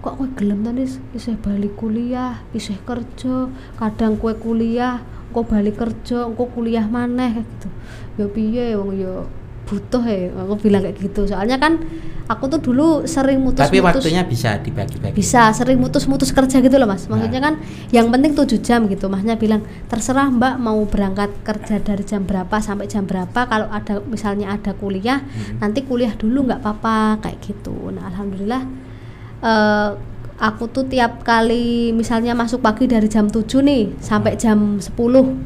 kok kue gelem tadi isih balik kuliah isih kerja kadang kue kuliah kok balik kerja kok kuliah mana gitu. Ya piye wong ya butuh ya aku bilang kayak gitu. Soalnya kan aku tuh dulu sering mutus tapi waktunya bisa dibagi-bagi. Bisa sering mutus-mutus kerja gitu loh mas. Maksudnya nah. kan yang penting tujuh jam gitu. Masnya bilang terserah mbak mau berangkat kerja dari jam berapa sampai jam berapa. Kalau ada misalnya ada kuliah hmm. nanti kuliah dulu nggak apa-apa. Kayak gitu. Nah alhamdulillah uh, aku tuh tiap kali misalnya masuk pagi dari jam 7 nih sampai jam 10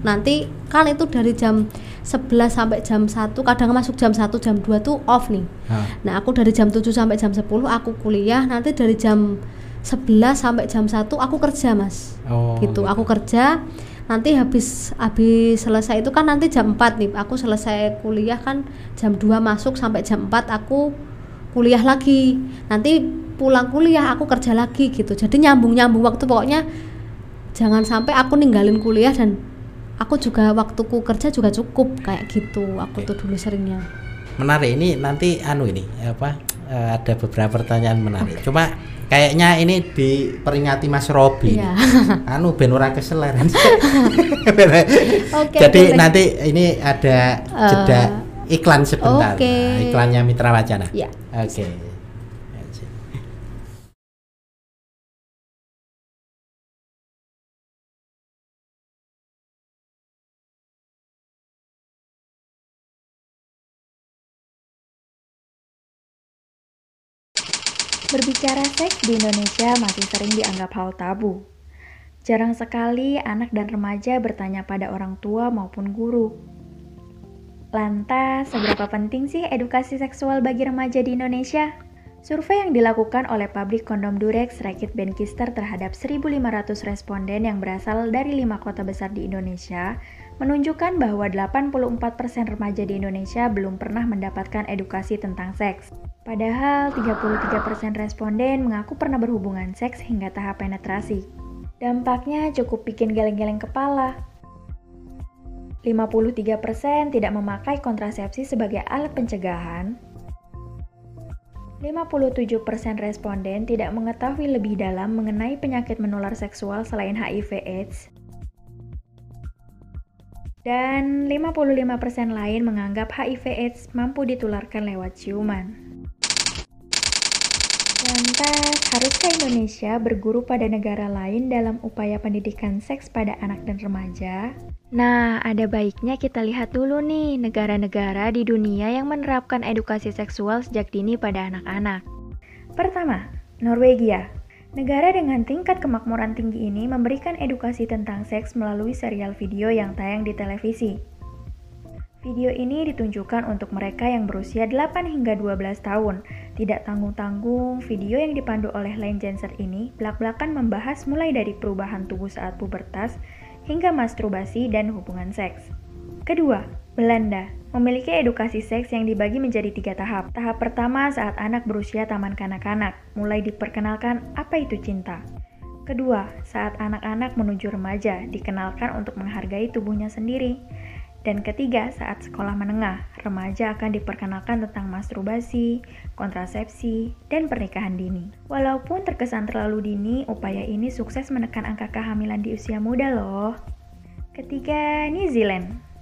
nanti kan itu dari jam 11 sampai jam 1 kadang masuk jam 1 jam 2 tuh off nih. Ha. nah aku dari jam 7 sampai jam 10 aku kuliah. Nanti dari jam 11 sampai jam 1 aku kerja mas. Oh, gitu. gitu aku kerja. Nanti habis habis selesai itu kan nanti jam 4 nih. Aku selesai kuliah kan jam 2 masuk sampai jam 4 aku kuliah lagi. Nanti pulang kuliah aku kerja lagi gitu jadi nyambung nyambung waktu pokoknya jangan sampai aku ninggalin kuliah dan aku juga waktuku kerja juga cukup kayak gitu aku Oke. tuh dulu seringnya menarik ini nanti anu ini apa uh, ada beberapa pertanyaan menarik okay. cuma kayaknya ini diperingati Mas Robi iya. anu ben ora keseleran okay, jadi boleh. nanti ini ada jeda uh, iklan sebentar okay. nah, iklannya Mitra Wacana yeah. oke okay. Berbicara seks di Indonesia masih sering dianggap hal tabu. Jarang sekali anak dan remaja bertanya pada orang tua maupun guru. Lantas, seberapa penting sih edukasi seksual bagi remaja di Indonesia? Survei yang dilakukan oleh pabrik kondom Durex Rakit Benkister terhadap 1.500 responden yang berasal dari lima kota besar di Indonesia menunjukkan bahwa 84% remaja di Indonesia belum pernah mendapatkan edukasi tentang seks. Padahal 33% responden mengaku pernah berhubungan seks hingga tahap penetrasi. Dampaknya cukup bikin geleng-geleng kepala. 53% tidak memakai kontrasepsi sebagai alat pencegahan. 57% responden tidak mengetahui lebih dalam mengenai penyakit menular seksual selain HIV/AIDS. Dan 55% lain menganggap HIV/AIDS mampu ditularkan lewat ciuman. Lantas, haruskah Indonesia berguru pada negara lain dalam upaya pendidikan seks pada anak dan remaja? Nah, ada baiknya kita lihat dulu nih negara-negara di dunia yang menerapkan edukasi seksual sejak dini pada anak-anak. Pertama, Norwegia. Negara dengan tingkat kemakmuran tinggi ini memberikan edukasi tentang seks melalui serial video yang tayang di televisi. Video ini ditunjukkan untuk mereka yang berusia 8 hingga 12 tahun. Tidak tanggung-tanggung, video yang dipandu oleh Lane Jensen ini belak-belakan membahas mulai dari perubahan tubuh saat pubertas hingga masturbasi dan hubungan seks. Kedua, Belanda memiliki edukasi seks yang dibagi menjadi tiga tahap. Tahap pertama saat anak berusia taman kanak-kanak, mulai diperkenalkan apa itu cinta. Kedua, saat anak-anak menuju remaja, dikenalkan untuk menghargai tubuhnya sendiri. Dan ketiga, saat sekolah menengah, remaja akan diperkenalkan tentang masturbasi, kontrasepsi, dan pernikahan dini. Walaupun terkesan terlalu dini, upaya ini sukses menekan angka kehamilan di usia muda loh. Ketiga, New Zealand.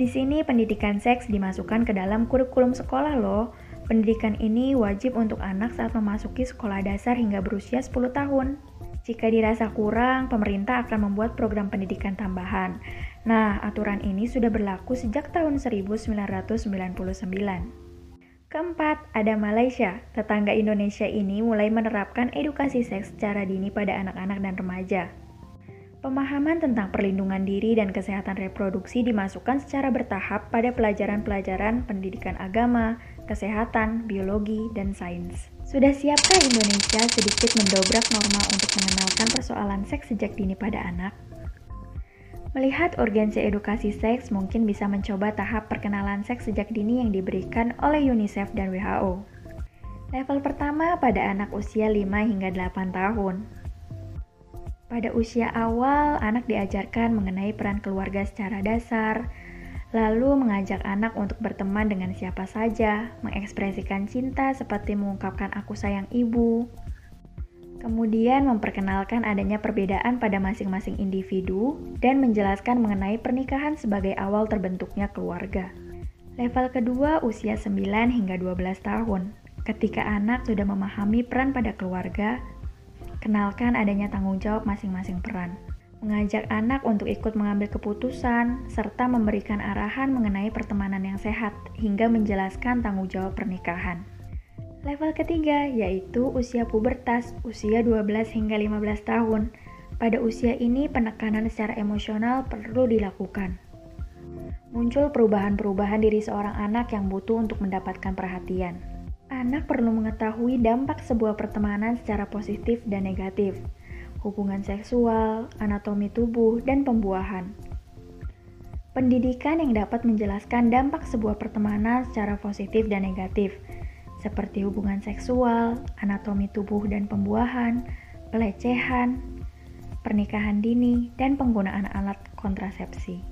Di sini pendidikan seks dimasukkan ke dalam kurikulum sekolah loh. Pendidikan ini wajib untuk anak saat memasuki sekolah dasar hingga berusia 10 tahun. Jika dirasa kurang, pemerintah akan membuat program pendidikan tambahan. Nah, aturan ini sudah berlaku sejak tahun 1999. Keempat, ada Malaysia. Tetangga Indonesia ini mulai menerapkan edukasi seks secara dini pada anak-anak dan remaja. Pemahaman tentang perlindungan diri dan kesehatan reproduksi dimasukkan secara bertahap pada pelajaran-pelajaran pendidikan agama, kesehatan, biologi, dan sains. Sudah siapkah Indonesia sedikit mendobrak norma untuk mengenalkan persoalan seks sejak dini pada anak? Melihat urgensi edukasi seks, mungkin bisa mencoba tahap perkenalan seks sejak dini yang diberikan oleh UNICEF dan WHO. Level pertama pada anak usia 5 hingga 8 tahun. Pada usia awal, anak diajarkan mengenai peran keluarga secara dasar, lalu mengajak anak untuk berteman dengan siapa saja, mengekspresikan cinta seperti mengungkapkan aku sayang ibu. Kemudian memperkenalkan adanya perbedaan pada masing-masing individu dan menjelaskan mengenai pernikahan sebagai awal terbentuknya keluarga. Level kedua usia 9 hingga 12 tahun. Ketika anak sudah memahami peran pada keluarga, kenalkan adanya tanggung jawab masing-masing peran mengajak anak untuk ikut mengambil keputusan, serta memberikan arahan mengenai pertemanan yang sehat, hingga menjelaskan tanggung jawab pernikahan. Level ketiga yaitu usia pubertas, usia 12 hingga 15 tahun. Pada usia ini penekanan secara emosional perlu dilakukan. Muncul perubahan-perubahan diri seorang anak yang butuh untuk mendapatkan perhatian. Anak perlu mengetahui dampak sebuah pertemanan secara positif dan negatif hubungan seksual, anatomi tubuh, dan pembuahan. Pendidikan yang dapat menjelaskan dampak sebuah pertemanan secara positif dan negatif, seperti hubungan seksual, anatomi tubuh dan pembuahan, pelecehan, pernikahan dini, dan penggunaan alat kontrasepsi.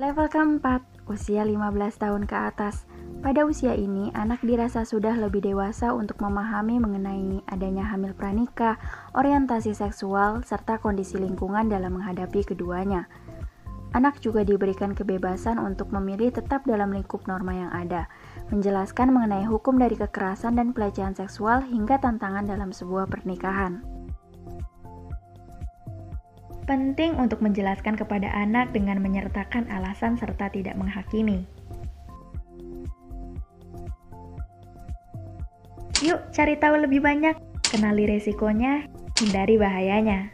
Level keempat, usia 15 tahun ke atas. Pada usia ini, anak dirasa sudah lebih dewasa untuk memahami mengenai adanya hamil pranikah, orientasi seksual, serta kondisi lingkungan dalam menghadapi keduanya. Anak juga diberikan kebebasan untuk memilih tetap dalam lingkup norma yang ada, menjelaskan mengenai hukum dari kekerasan dan pelecehan seksual hingga tantangan dalam sebuah pernikahan. Penting untuk menjelaskan kepada anak dengan menyertakan alasan serta tidak menghakimi. Yuk cari tahu lebih banyak, kenali resikonya, hindari bahayanya.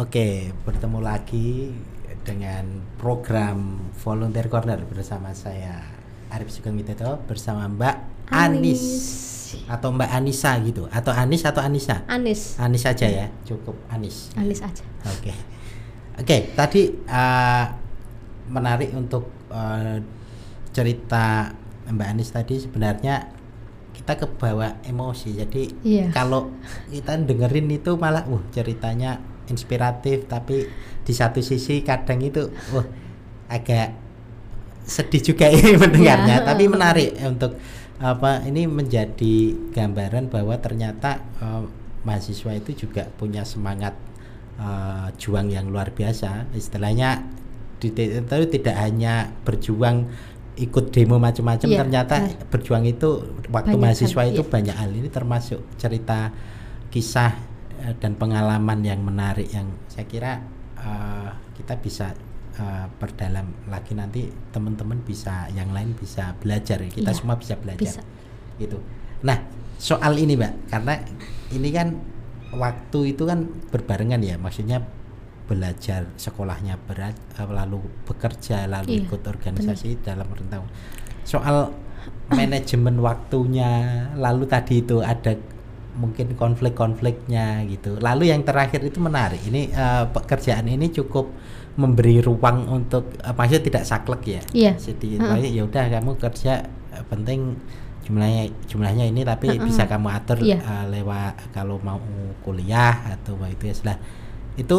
Oke, bertemu lagi dengan program Volunteer Corner bersama saya Arif Sugeng Widodo bersama Mbak Anis. Anis atau Mbak Anissa gitu atau Anis atau Anissa? Anis. Anis aja ya, cukup Anis. Anis aja. Oke. Oke, tadi uh, menarik untuk uh, cerita Mbak Anis tadi sebenarnya kita kebawa emosi. Jadi yeah. kalau kita dengerin itu malah uh ceritanya inspiratif tapi di satu sisi kadang itu wah agak sedih juga ini mendengarnya yeah. tapi menarik untuk apa ini menjadi gambaran bahwa ternyata uh, mahasiswa itu juga punya semangat uh, juang yang luar biasa istilahnya itu tidak hanya berjuang ikut demo macam-macam yeah, ternyata yeah. berjuang itu waktu banyak mahasiswa itu yeah. banyak hal ini termasuk cerita kisah Eh, dan pengalaman yang menarik yang saya kira uh, kita bisa uh, perdalam lagi nanti teman-teman bisa yang lain bisa belajar kita iya, semua bisa belajar. bisa. gitu. Nah soal ini mbak karena ini kan waktu itu kan berbarengan ya. Maksudnya belajar sekolahnya berat lalu bekerja lalu iya, ikut organisasi benar. dalam rentang soal manajemen waktunya lalu tadi itu ada mungkin konflik-konfliknya gitu. Lalu yang terakhir itu menarik. Ini uh, pekerjaan ini cukup memberi ruang untuk uh, maksudnya tidak saklek ya. Iya. Jadi uh -huh. ya udah kamu kerja uh, penting jumlahnya jumlahnya ini tapi Mm-mm. bisa kamu atur Iya. uh, lewat kalau mau kuliah atau apa itu ya sudah itu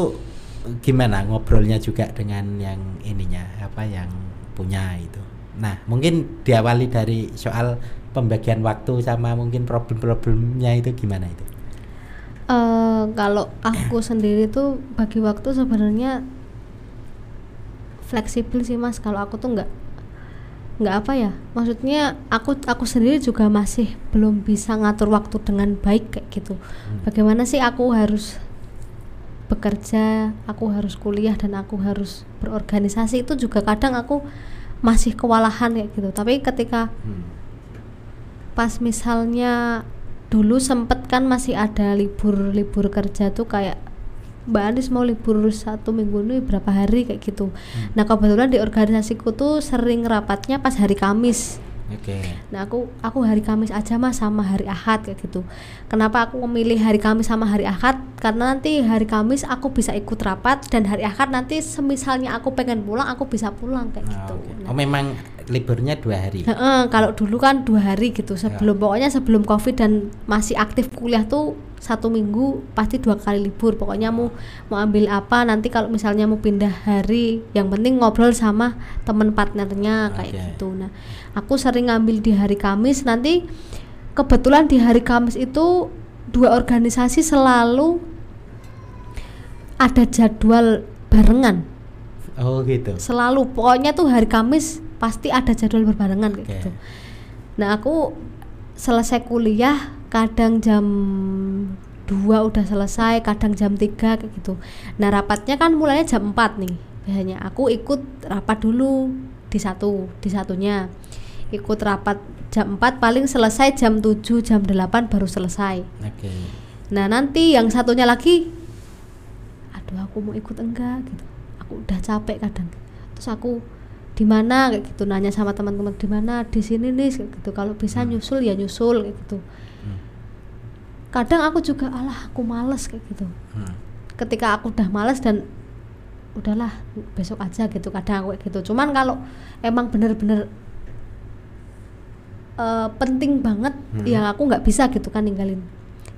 gimana ngobrolnya juga dengan yang ininya apa yang punya itu nah mungkin diawali dari soal pembagian waktu sama mungkin problem-problemnya itu gimana itu? Eh, kalau aku sendiri tuh bagi waktu sebenarnya fleksibel sih mas. Kalau aku tuh nggak nggak apa ya. Maksudnya aku aku sendiri juga masih belum bisa ngatur waktu dengan baik kayak gitu. Bagaimana sih aku harus bekerja aku harus kuliah dan aku harus berorganisasi itu juga kadang aku masih kewalahan kayak gitu. Tapi ketika Hmm. Pas misalnya dulu sempet kan masih ada libur libur kerja tuh kayak Mbak Anis mau libur satu minggu ini berapa hari kayak gitu. Nah kebetulan di organisasiku tuh sering rapatnya pas hari Kamis. Oke Nah aku aku hari Kamis aja mas sama hari Ahad kayak gitu. Kenapa aku memilih hari Kamis sama hari Ahad? Karena nanti hari Kamis aku bisa ikut rapat dan hari Ahad nanti semisalnya aku pengen pulang aku bisa pulang kayak Oh, gitu. Nah, oh memang liburnya dua hari Heeh, kalau dulu kan dua hari gitu sebelum pokoknya sebelum covid dan masih aktif kuliah tuh satu minggu pasti dua kali libur pokoknya mau mau ambil apa nanti kalau misalnya mau pindah hari yang penting ngobrol sama temen partnernya kayak Oke. gitu nah aku sering ngambil di hari Kamis. Nanti kebetulan di hari Kamis itu dua organisasi selalu ada jadwal barengan. Oh gitu. Selalu. Pokoknya tuh hari Kamis pasti ada jadwal berbarengan kayak Oke. gitu. Nah aku selesai kuliah kadang jam 2 udah selesai kadang jam 3 kayak gitu. Nah rapatnya kan mulainya jam 4 nih. Biasanya aku ikut rapat dulu di satu di satunya ikut rapat jam 4 paling selesai jam 7 jam 8 baru selesai oke Nah nanti yang satunya lagi, aduh aku mau ikut enggak gitu. Aku udah capek kadang. Terus aku di mana kayak gitu nanya sama teman-teman di mana di sini nih kayak gitu. Kalau bisa nyusul ya nyusul kayak gitu. Hmm. Kadang aku juga alah aku males kayak gitu. Hmm. Ketika aku udah males dan udahlah besok aja gitu kadang aku kayak gitu. Cuman kalau emang bener-bener eh, penting banget Hmm. ya aku nggak bisa gitu kan ninggalin.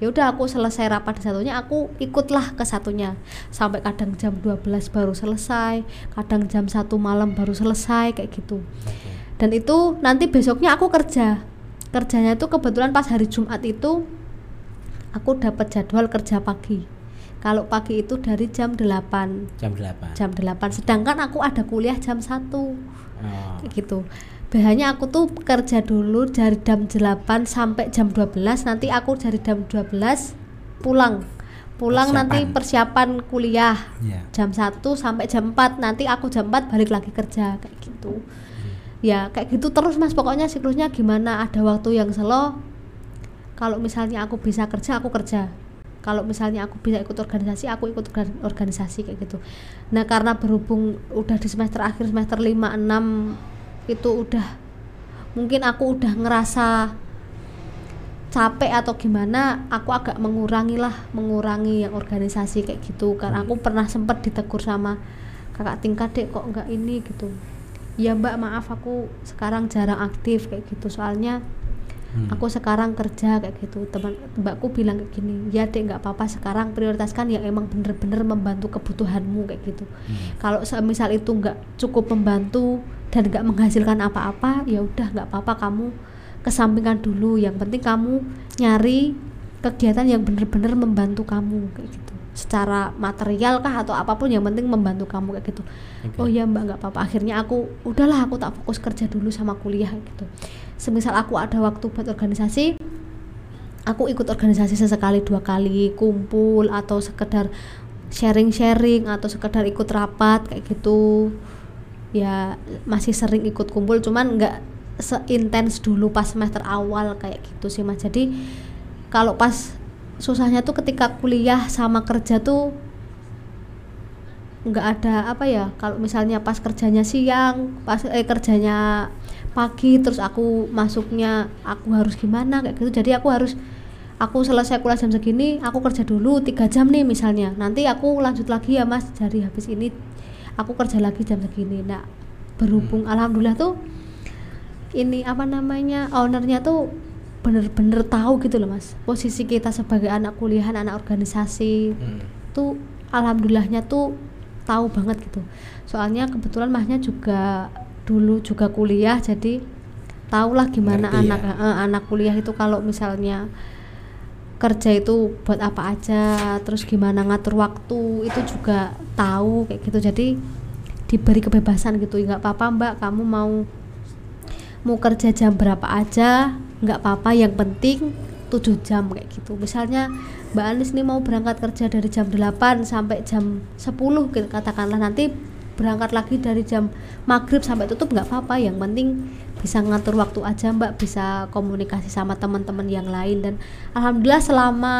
Ya udah aku selesai rapat di satunya aku ikutlah ke satunya. Sampai kadang jam 12 baru selesai kadang jam satu malam baru selesai kayak gitu. Oke. dan itu nanti besoknya aku kerja. Kerjanya itu kebetulan pas hari Jumat itu aku dapat jadwal kerja pagi. Kalau pagi itu dari jam 8 jam 8 jam 8 sedangkan aku ada kuliah jam 1 oh. kayak gitu biasanya aku tuh kerja dulu dari jam 8 sampai jam 12 nanti aku dari jam 12 pulang. Pulang nanti persiapan kuliah. Ya jam 1 sampai jam 4 nanti aku jam 4 balik lagi kerja kayak gitu. Ya kayak gitu terus mas. Pokoknya siklusnya gimana? Ada waktu yang slow kalau misalnya aku bisa kerja aku kerja. Kalau misalnya aku bisa ikut organisasi aku ikut organ- organisasi kayak gitu. Nah karena berhubung udah di semester akhir semester 5 6 itu udah mungkin aku udah ngerasa capek atau gimana aku agak mengurangi lah mengurangi yang organisasi kayak gitu. Karena aku pernah sempat ditegur sama kakak tingkat dek kok nggak ini? Gitu. Ya mbak maaf aku sekarang jarang aktif kayak gitu. Soalnya Hmm. aku sekarang kerja kayak gitu. Teman mbakku bilang kayak gini ya dek nggak apa-apa sekarang prioritaskan yang emang bener-bener membantu kebutuhanmu kayak gitu. Hmm. kalau misal itu nggak cukup membantu dan nggak menghasilkan apa-apa ya udah nggak apa-apa kamu kesampingkan dulu. Yang penting kamu nyari kegiatan yang bener-bener membantu kamu kayak gitu. Secara material kah atau apa pun yang penting membantu kamu kayak gitu. Oke. oh ya mbak nggak apa-apa. Akhirnya aku udahlah aku tak fokus kerja dulu sama kuliah gitu. Semisal aku ada waktu buat organisasi aku ikut organisasi sesekali dua kali kumpul atau sekedar sharing-sharing atau sekedar ikut rapat kayak gitu ya masih sering ikut kumpul cuman nggak seintens dulu pas semester awal kayak gitu sih mas. Jadi kalau pas susahnya tuh ketika kuliah sama kerja tuh nggak ada apa ya kalau misalnya pas kerjanya siang pas eh kerjanya pagi terus aku masuknya aku harus gimana kayak gitu. Jadi aku harus aku selesai kuliah jam segini aku kerja dulu tiga jam nih misalnya. Nanti aku lanjut lagi ya mas dari habis ini aku kerja lagi jam segini nah berhubung alhamdulillah tuh ini apa namanya ownernya tuh bener-bener tahu gitu loh mas posisi kita sebagai anak kuliahan anak organisasi hmm. tuh alhamdulillahnya tuh tahu banget gitu soalnya kebetulan mahnya juga dulu juga kuliah jadi tahulah gimana Ngerti anak ya? eh, anak kuliah itu kalau misalnya kerja itu buat apa aja terus gimana ngatur waktu itu juga tahu kayak gitu. Jadi diberi kebebasan gitu. Nggak apa-apa mbak kamu mau mau kerja jam berapa aja nggak apa-apa. Yang penting 7 jam kayak gitu. Misalnya Mbak Anis nih mau berangkat kerja dari jam 8 sampai jam 10 gitu, katakanlah. Nanti berangkat lagi dari jam maghrib sampai tutup nggak apa-apa. Yang penting bisa ngatur waktu aja mbak bisa komunikasi sama teman-teman yang lain dan alhamdulillah selama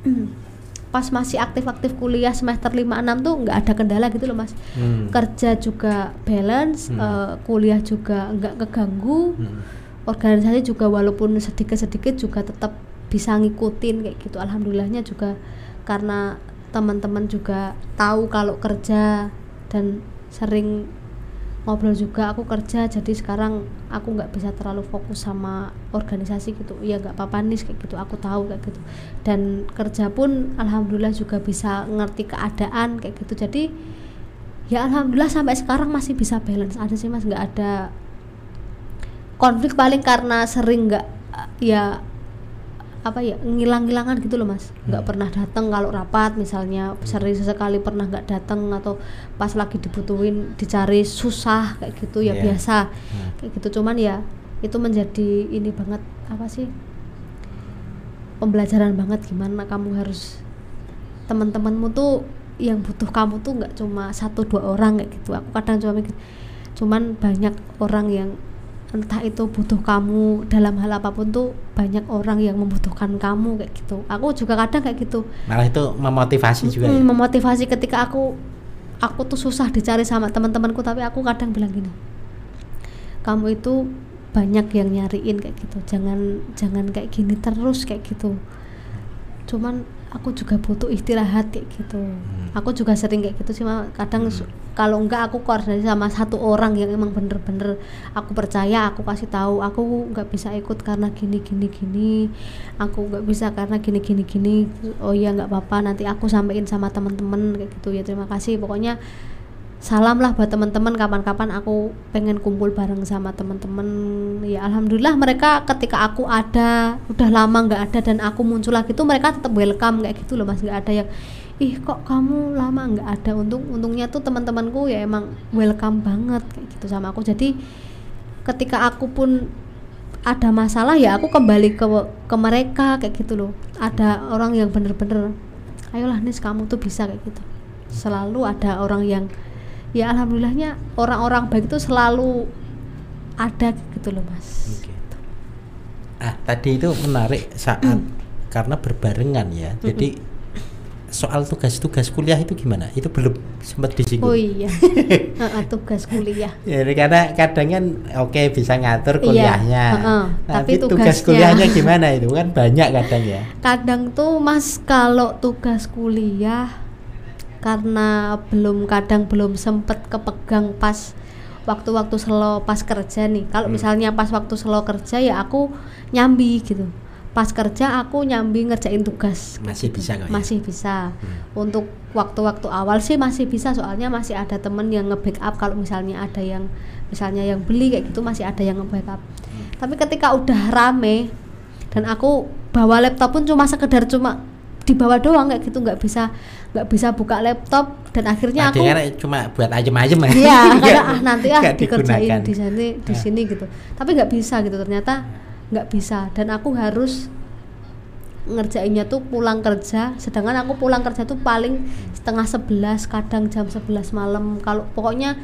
pas masih aktif-aktif kuliah semester 5 6 tuh nggak ada kendala gitu loh Mas. Hmm. Kerja juga balance, hmm. uh, kuliah juga nggak keganggu. Hmm. Organisasi juga walaupun sedikit-sedikit juga tetap bisa ngikutin kayak gitu. Alhamdulillahnya juga karena teman-teman juga tahu kalau kerja dan sering ngobrol juga aku kerja jadi sekarang aku nggak bisa terlalu fokus sama organisasi gitu. Ya nggak apa-apa nih kayak gitu. Aku tahu kayak gitu. Dan kerja pun alhamdulillah juga bisa ngerti keadaan kayak gitu. Jadi ya alhamdulillah sampai sekarang masih bisa balance. Ada sih mas nggak ada konflik paling karena sering nggak ya apa ya ngilang-ngilangan gitu loh mas nggak hmm. pernah datang kalau rapat misalnya sering sesekali pernah nggak datang atau pas lagi dibutuhin dicari susah kayak gitu ya yeah. biasa hmm. kayak gitu cuman ya itu menjadi ini banget apa sih pembelajaran banget gimana kamu harus teman-temanmu tuh yang butuh kamu tuh nggak cuma satu dua orang kayak gitu aku kadang cuma mikir cuman banyak orang yang entah itu butuh kamu dalam hal apa pun tuh banyak orang yang membutuhkan kamu kayak gitu. Aku juga kadang kayak gitu. Malah itu memotivasi juga hmm, ya? memotivasi ketika aku aku tuh susah dicari sama teman-temanku tapi aku kadang bilang gini kamu itu banyak yang nyariin kayak gitu. Jangan jangan kayak gini terus kayak gitu. Cuman aku juga butuh istirahat kayak gitu hmm. aku juga sering kayak gitu sih kadang hmm. kalau enggak aku koordinasi sama satu orang yang emang bener-bener aku percaya aku kasih tahu aku nggak bisa ikut karena gini gini gini aku nggak bisa karena gini gini gini oh iya nggak apa-apa nanti aku sampaikan sama teman-teman kayak gitu ya terima kasih pokoknya salam lah buat teman-teman kapan-kapan aku pengen kumpul bareng sama teman-teman. Ya alhamdulillah mereka ketika aku ada udah lama nggak ada dan aku muncul lagi tuh mereka tetap welcome kayak gitu loh mas. Nggak ada yang ih kok kamu lama nggak ada? Untung untungnya tuh teman-temanku ya emang welcome banget kayak gitu sama aku. Jadi ketika aku pun ada masalah ya aku kembali ke ke mereka kayak gitu loh. Ada orang yang bener-bener ayolah nis kamu tuh bisa kayak gitu. Selalu ada orang yang ya alhamdulillahnya orang-orang baik itu selalu ada gitu loh mas okay. ah tadi itu menarik saat mm. karena berbarengan ya mm -mm. jadi soal tugas-tugas kuliah itu gimana? Itu belum sempat disinggung. Oh iya, tugas kuliah. ya, karena kadang kan oke okay, bisa ngatur iya, kuliahnya, iya, uh -uh. tapi, tapi tugas kuliahnya gimana itu kan banyak kadang ya. Kadang tuh mas kalau tugas kuliah karena belum kadang belum sempet kepegang pas waktu-waktu selo pas kerja nih kalau hmm. misalnya pas waktu selo kerja ya aku nyambi gitu pas kerja aku nyambi ngerjain tugas masih gitu. bisa gak ya? masih bisa hmm. untuk waktu-waktu awal sih masih bisa soalnya masih ada temen yang nge-backup kalau misalnya ada yang misalnya yang beli kayak gitu masih ada yang nge-backup hmm. tapi ketika udah rame dan aku bawa laptop pun cuma sekedar cuma dibawa doang kayak gitu nggak bisa nggak bisa buka laptop dan akhirnya aku cuma buat ajem-ajem ya. Iya karena ah nanti ah dikerjain di sini di nah. sini gitu. Tapi nggak bisa gitu ternyata nggak bisa. Dan aku harus ngerjainnya tuh pulang kerja. Sedangkan aku pulang kerja tuh paling setengah sebelas kadang jam sebelas malam. Kalau pokoknya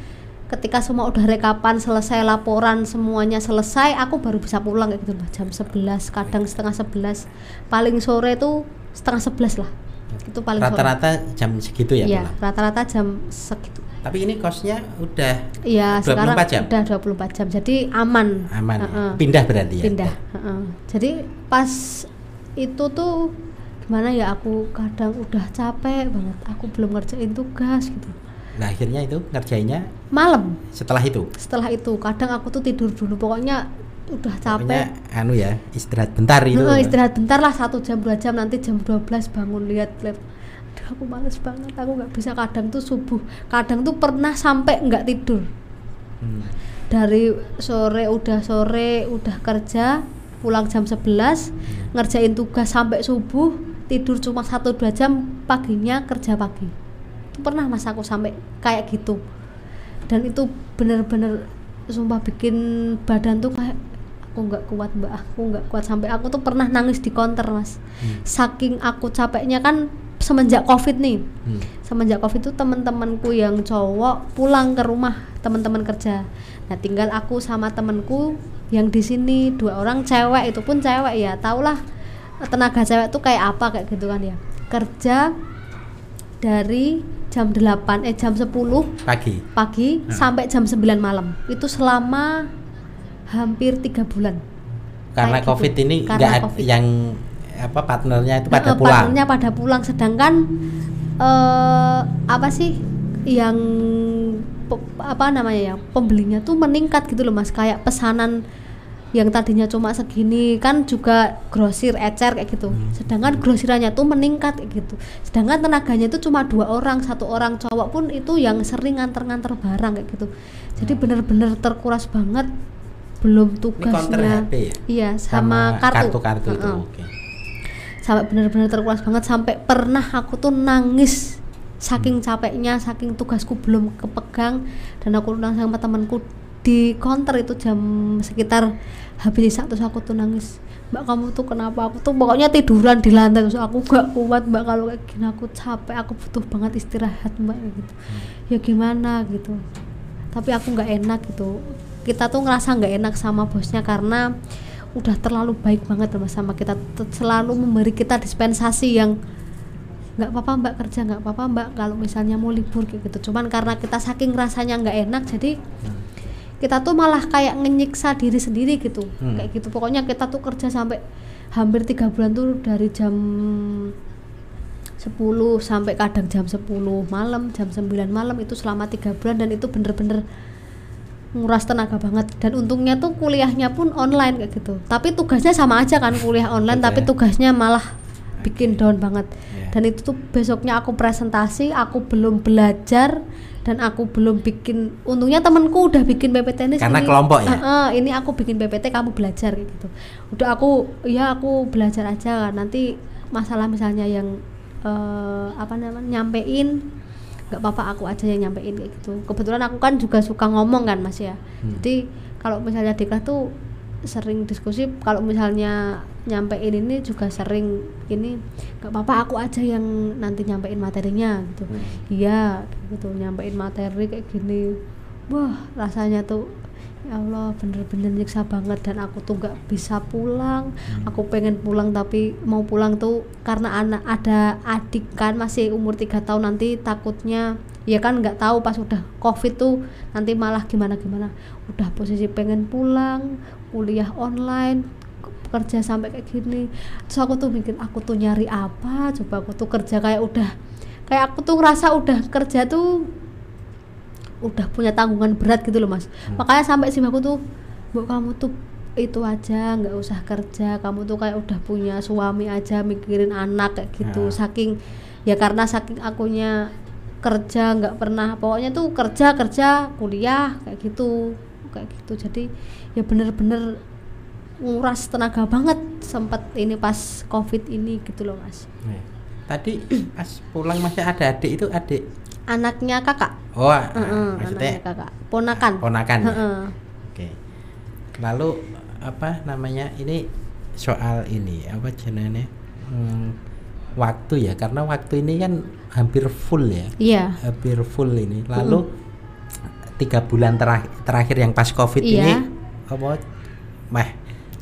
ketika semua udah rekapan selesai laporan semuanya selesai aku baru bisa pulang kayak gitu loh jam sebelas kadang setengah sebelas. Paling sore tuh setengah sebelas lah itu paling rata-rata jam segitu ya iya rata-rata jam segitu. Tapi ini kosnya udah iya sekarang jam? udah 24 jam. Jadi aman. Aman uh -uh. pindah berarti ya? Pindah uh -uh. jadi pas itu tuh gimana ya aku kadang udah capek banget. Aku belum ngerjain tugas gitu. Nah akhirnya itu ngerjainnya malam. setelah itu? Setelah itu. Kadang aku tuh tidur dulu. Pokoknya udah capek. Anu ya istirahat bentar itu Heeh, istirahat bentar lah satu jam dua jam nanti jam 12 bangun lihat lab. Aduh, aku males banget aku nggak bisa. Kadang tuh subuh kadang tuh pernah sampai nggak tidur. Hmm. dari sore udah sore udah kerja pulang jam 11 ngerjain tugas sampai subuh tidur cuma satu dua jam paginya kerja pagi. Itu pernah mas aku sampai kayak gitu. Dan itu bener-bener sumpah bikin badan tuh kayak aku nggak kuat mbak. Aku nggak kuat. Sampai aku tuh pernah nangis di konter mas. Hmm. saking aku capeknya kan semenjak covid nih. Hmm. semenjak covid itu teman-temanku yang cowok pulang ke rumah teman-teman kerja. Nah tinggal aku sama temanku yang di sini. Dua orang cewek itu pun cewek ya. Taulah tenaga cewek tuh kayak apa kayak gitu kan ya. Kerja dari jam 8 eh jam 10 pagi. pagi sampai jam 9 malam. Itu selama hampir tiga bulan. Karena Kayak gitu. covid ini Karena nggak ad- COVID. yang apa partnernya itu pada pulang. partnernya pada pulang. Sedangkan eh apa sih yang pe- apa namanya ya pembelinya tuh meningkat gitu loh mas. Kayak pesanan yang tadinya cuma segini kan juga grosir ecer kayak gitu. Hmm. sedangkan grosirannya tuh meningkat kayak gitu. Sedangkan tenaganya itu cuma dua orang satu orang cowok pun itu yang sering nganter-nganter barang kayak gitu. Jadi bener-bener terkuras banget belum Hmm. tugasnya HP ya. Iya sama, kartu. kartu itu oke. Sampai benar-benar terkuras banget sampai pernah aku tuh nangis. Saking capeknya saking tugasku belum kepegang dan aku nangis sama temanku di counter itu jam sekitar habis isak terus aku tuh nangis. Mbak kamu tuh kenapa? Aku tuh pokoknya tiduran di lantai terus aku gak kuat mbak kalau kayak gini aku capek aku butuh banget istirahat mbak gitu. Ya gimana? gitu. Tapi aku nggak enak gitu kita tuh ngerasa nggak enak sama bosnya karena udah terlalu baik banget sama kita. Selalu memberi kita dispensasi yang nggak apa-apa mbak kerja nggak apa-apa mbak kalau misalnya mau libur kayak gitu. Cuman karena kita saking rasanya nggak enak jadi kita tuh malah kayak ngenyiksa diri sendiri gitu Hmm. kayak gitu. Pokoknya kita tuh kerja sampai hampir tiga bulan tuh dari jam 10 sampai kadang jam 10 malam jam 9 malam itu selama tiga bulan dan itu bener-bener nguras tenaga banget. Dan untungnya tuh kuliahnya pun online kayak gitu. Tapi tugasnya sama aja kan kuliah online Betul tapi ya. tugasnya malah bikin down banget. Iya. dan itu tuh besoknya aku presentasi aku belum belajar dan aku belum bikin. Untungnya temenku udah bikin PPT ini Karena ini- kelompok ya? Eh, eh, ini aku bikin PPT kamu belajar kayak gitu. Udah aku ya aku belajar aja. Nanti masalah misalnya yang eh, apa namanya nyampein nggak apa-apa aku aja yang nyampein kayak gitu kebetulan aku kan juga suka ngomong kan mas ya Hmm. jadi kalau misalnya di kelas tuh sering diskusi kalau misalnya nyampein ini juga sering ini nggak apa-apa aku aja yang nanti nyampein materinya gitu Hmm. iya kayak gitu nyampein materi kayak gini wah rasanya tuh ya Allah bener-bener nyiksa banget dan aku tuh nggak bisa pulang. Aku pengen pulang tapi mau pulang tuh karena anak ada adik kan masih umur tiga tahun nanti takutnya ya kan nggak tahu pas udah covid tuh nanti malah gimana gimana. Udah posisi pengen pulang kuliah online kerja sampai kayak gini. Terus aku tuh mikir aku tuh nyari apa? Coba aku tuh kerja kayak udah kayak aku tuh ngerasa udah kerja tuh udah punya tanggungan berat gitu loh mas. Makanya sampai sih aku tuh bu kamu tuh itu aja nggak usah kerja. Kamu tuh kayak udah punya suami aja mikirin anak kayak gitu. Ya. saking ya karena saking akunya kerja nggak pernah pokoknya tuh kerja kerja kuliah kayak gitu kayak gitu. Jadi ya bener-bener nguras tenaga banget sempat ini pas covid ini gitu loh mas. Nih. tadi pas pulang masih ada adik itu adik anaknya kakak oh Heeh, maksudnya anaknya kakak ponakan ponakan ya? Heeh. Oke. Lalu apa namanya ini soal ini apa jenenge hmm, waktu ya karena waktu ini kan hampir full ya iya hampir full ini lalu tiga bulan terakhir terakhir yang pas covid Iya. ini apa meh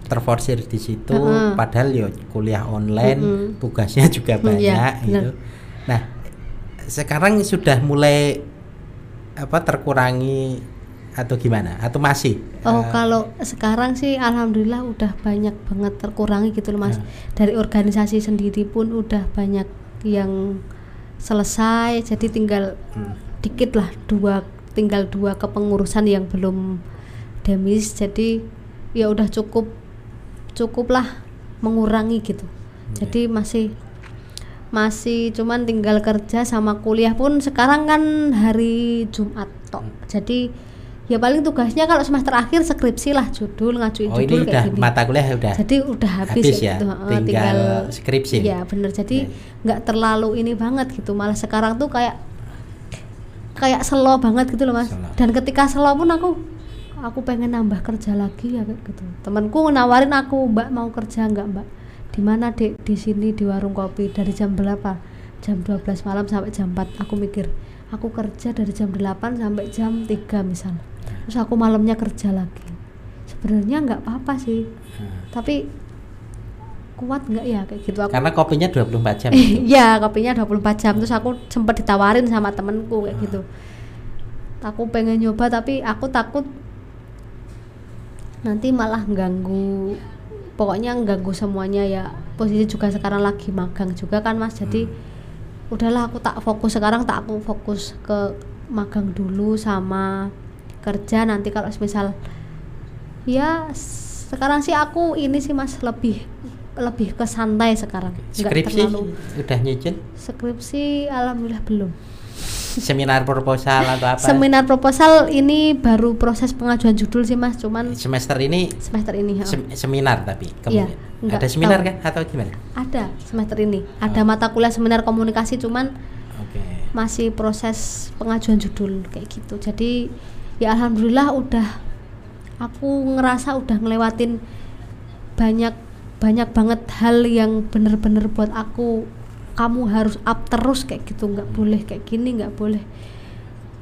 terforsir di situ Heeh. padahal ya kuliah online Mm-mm. tugasnya juga Mm, banyak iya, gitu nah sekarang sudah mulai apa terkurangi atau gimana atau masih Oh Eh, kalau sekarang sih alhamdulillah udah banyak banget terkurangi gitu loh mas. Dari organisasi sendiri pun udah banyak yang selesai. Jadi tinggal hmm, dikit lah dua tinggal dua kepengurusan yang belum demis jadi ya udah cukup cukup lah mengurangi gitu Iya. jadi masih masih cuman tinggal kerja sama kuliah pun sekarang kan hari Jumat tok. Hmm. jadi ya paling tugasnya kalau semester akhir skripsi lah judul ngajuin Oh ini judul udah kayak gini. mata kuliah udah jadi udah habis, habis kayak ya, gitu. Heeh, tinggal skripsi. Iya bener. Jadi nggak terlalu ini banget gitu. Malah sekarang tuh kayak kayak slow banget gitu loh mas. Slow. dan ketika slow pun aku aku pengen nambah kerja lagi ya gitu. Temanku nawarin aku mbak mau kerja nggak mbak di mana dek di sini di warung kopi dari jam berapa jam 12 malam sampai jam 4 aku mikir aku kerja dari jam 8 sampai jam 3 misal terus aku malamnya kerja lagi sebenarnya nggak apa-apa sih Hmm. tapi kuat nggak ya kayak gitu aku Karena kopinya 24 jam. itu. Iya, kopinya 24 jam. Terus aku sempat ditawarin sama temenku kayak gitu. Aku pengen nyoba tapi aku takut nanti malah ganggu pokoknya ganggu semuanya ya. Posisi juga sekarang lagi magang juga kan mas. Jadi udahlah aku tak fokus sekarang tak aku fokus ke magang dulu sama kerja. Nanti kalau misal ya sekarang sih aku ini sih mas lebih lebih ke santai sekarang. Nggak Skripsi terlalu udah nyicil? Skripsi alhamdulillah belum seminar proposal atau apa? seminar proposal ini baru proses pengajuan judul sih mas cuman Semester ini semester ini ha. sem- seminar tapi Iya, kemudian enggak ada seminar tahu. kan atau gimana? ada semester ini ada mata kuliah seminar komunikasi cuman Oke. masih proses pengajuan judul kayak gitu jadi ya alhamdulillah udah aku ngerasa udah ngelewatin banyak banyak banget hal yang bener-bener buat aku kamu harus up terus kayak gitu nggak boleh kayak gini nggak boleh.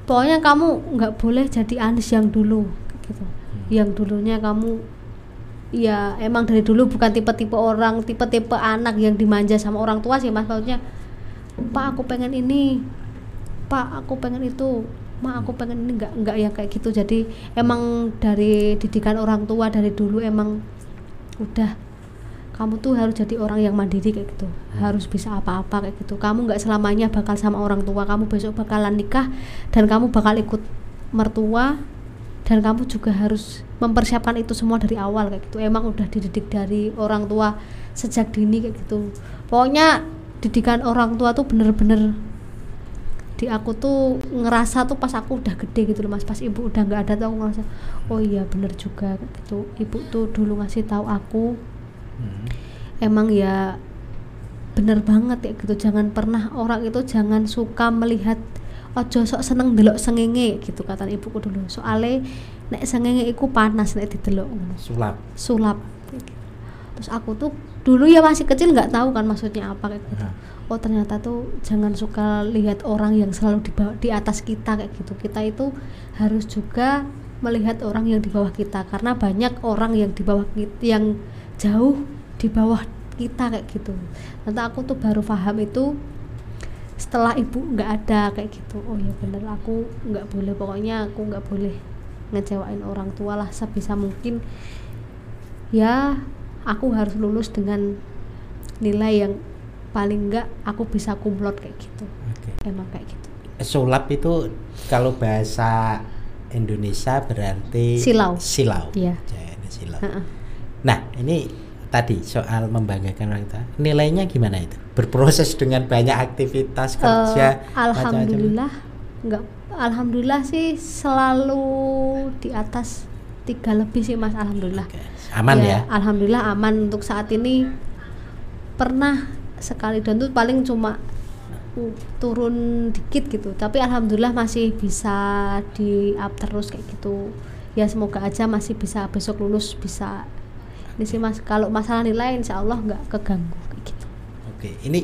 Pokoknya kamu nggak boleh jadi Anis yang dulu kayak gitu. Yang dulunya kamu ya emang dari dulu bukan tipe-tipe orang tipe-tipe anak yang dimanja sama orang tua sih mas. Maksudnya pak aku pengen ini pak aku pengen itu ma aku pengen ini. Nggak nggak yang kayak gitu. Jadi emang dari didikan orang tua dari dulu emang udah kamu tuh harus jadi orang yang mandiri kayak gitu. Harus bisa apa-apa kayak gitu. Kamu nggak selamanya bakal sama orang tua. Kamu besok bakalan nikah dan kamu bakal ikut mertua dan kamu juga harus mempersiapkan itu semua dari awal kayak gitu. Emang udah dididik dari orang tua sejak dini kayak gitu. Pokoknya didikan orang tua tuh bener-bener di aku tuh ngerasa tuh pas aku udah gede gitu loh mas. Pas ibu udah nggak ada tuh aku ngerasa oh iya bener juga kayak gitu. Ibu tuh dulu ngasih tahu aku Hmm. emang ya bener banget ya gitu. Jangan pernah orang itu jangan suka melihat ojo sok seneng delok sengenge gitu kata ibuku dulu. Soalnya nek sengenge iku panas nek didelok Sulap. sulap. Terus aku tuh dulu ya masih kecil nggak tahu kan maksudnya apa kayak gitu. Nah, oh ternyata tuh jangan suka lihat orang yang selalu di bawah, di atas kita kayak gitu. Kita itu harus juga melihat orang yang di bawah kita. Karena banyak orang yang di bawah kita yang jauh di bawah kita kayak gitu nanti aku tuh baru paham itu setelah ibu nggak ada kayak gitu oh ya bener aku nggak boleh pokoknya aku nggak boleh ngecewain orang tua lah sebisa mungkin ya aku harus lulus dengan nilai yang paling enggak aku bisa kumlot kayak gitu Oke. emang kayak gitu Sulap itu kalau bahasa Indonesia berarti Silau. Silau. Iya. Ya, ini silau. Heeh. Nah, ini tadi soal membanggakan orang tua. Nilainya gimana itu? Berproses dengan banyak aktivitas kerja. Eh, macam-macam. alhamdulillah enggak alhamdulillah sih selalu di atas tiga lebih sih mas alhamdulillah Oke, Aman ya. alhamdulillah aman untuk saat ini pernah sekali dan tuh paling cuma uh, turun dikit gitu tapi alhamdulillah masih bisa di up terus kayak gitu ya semoga aja masih bisa besok lulus bisa ini sih mas kalau masalah nilai insya Allah nggak keganggu kayak gitu Oke, ini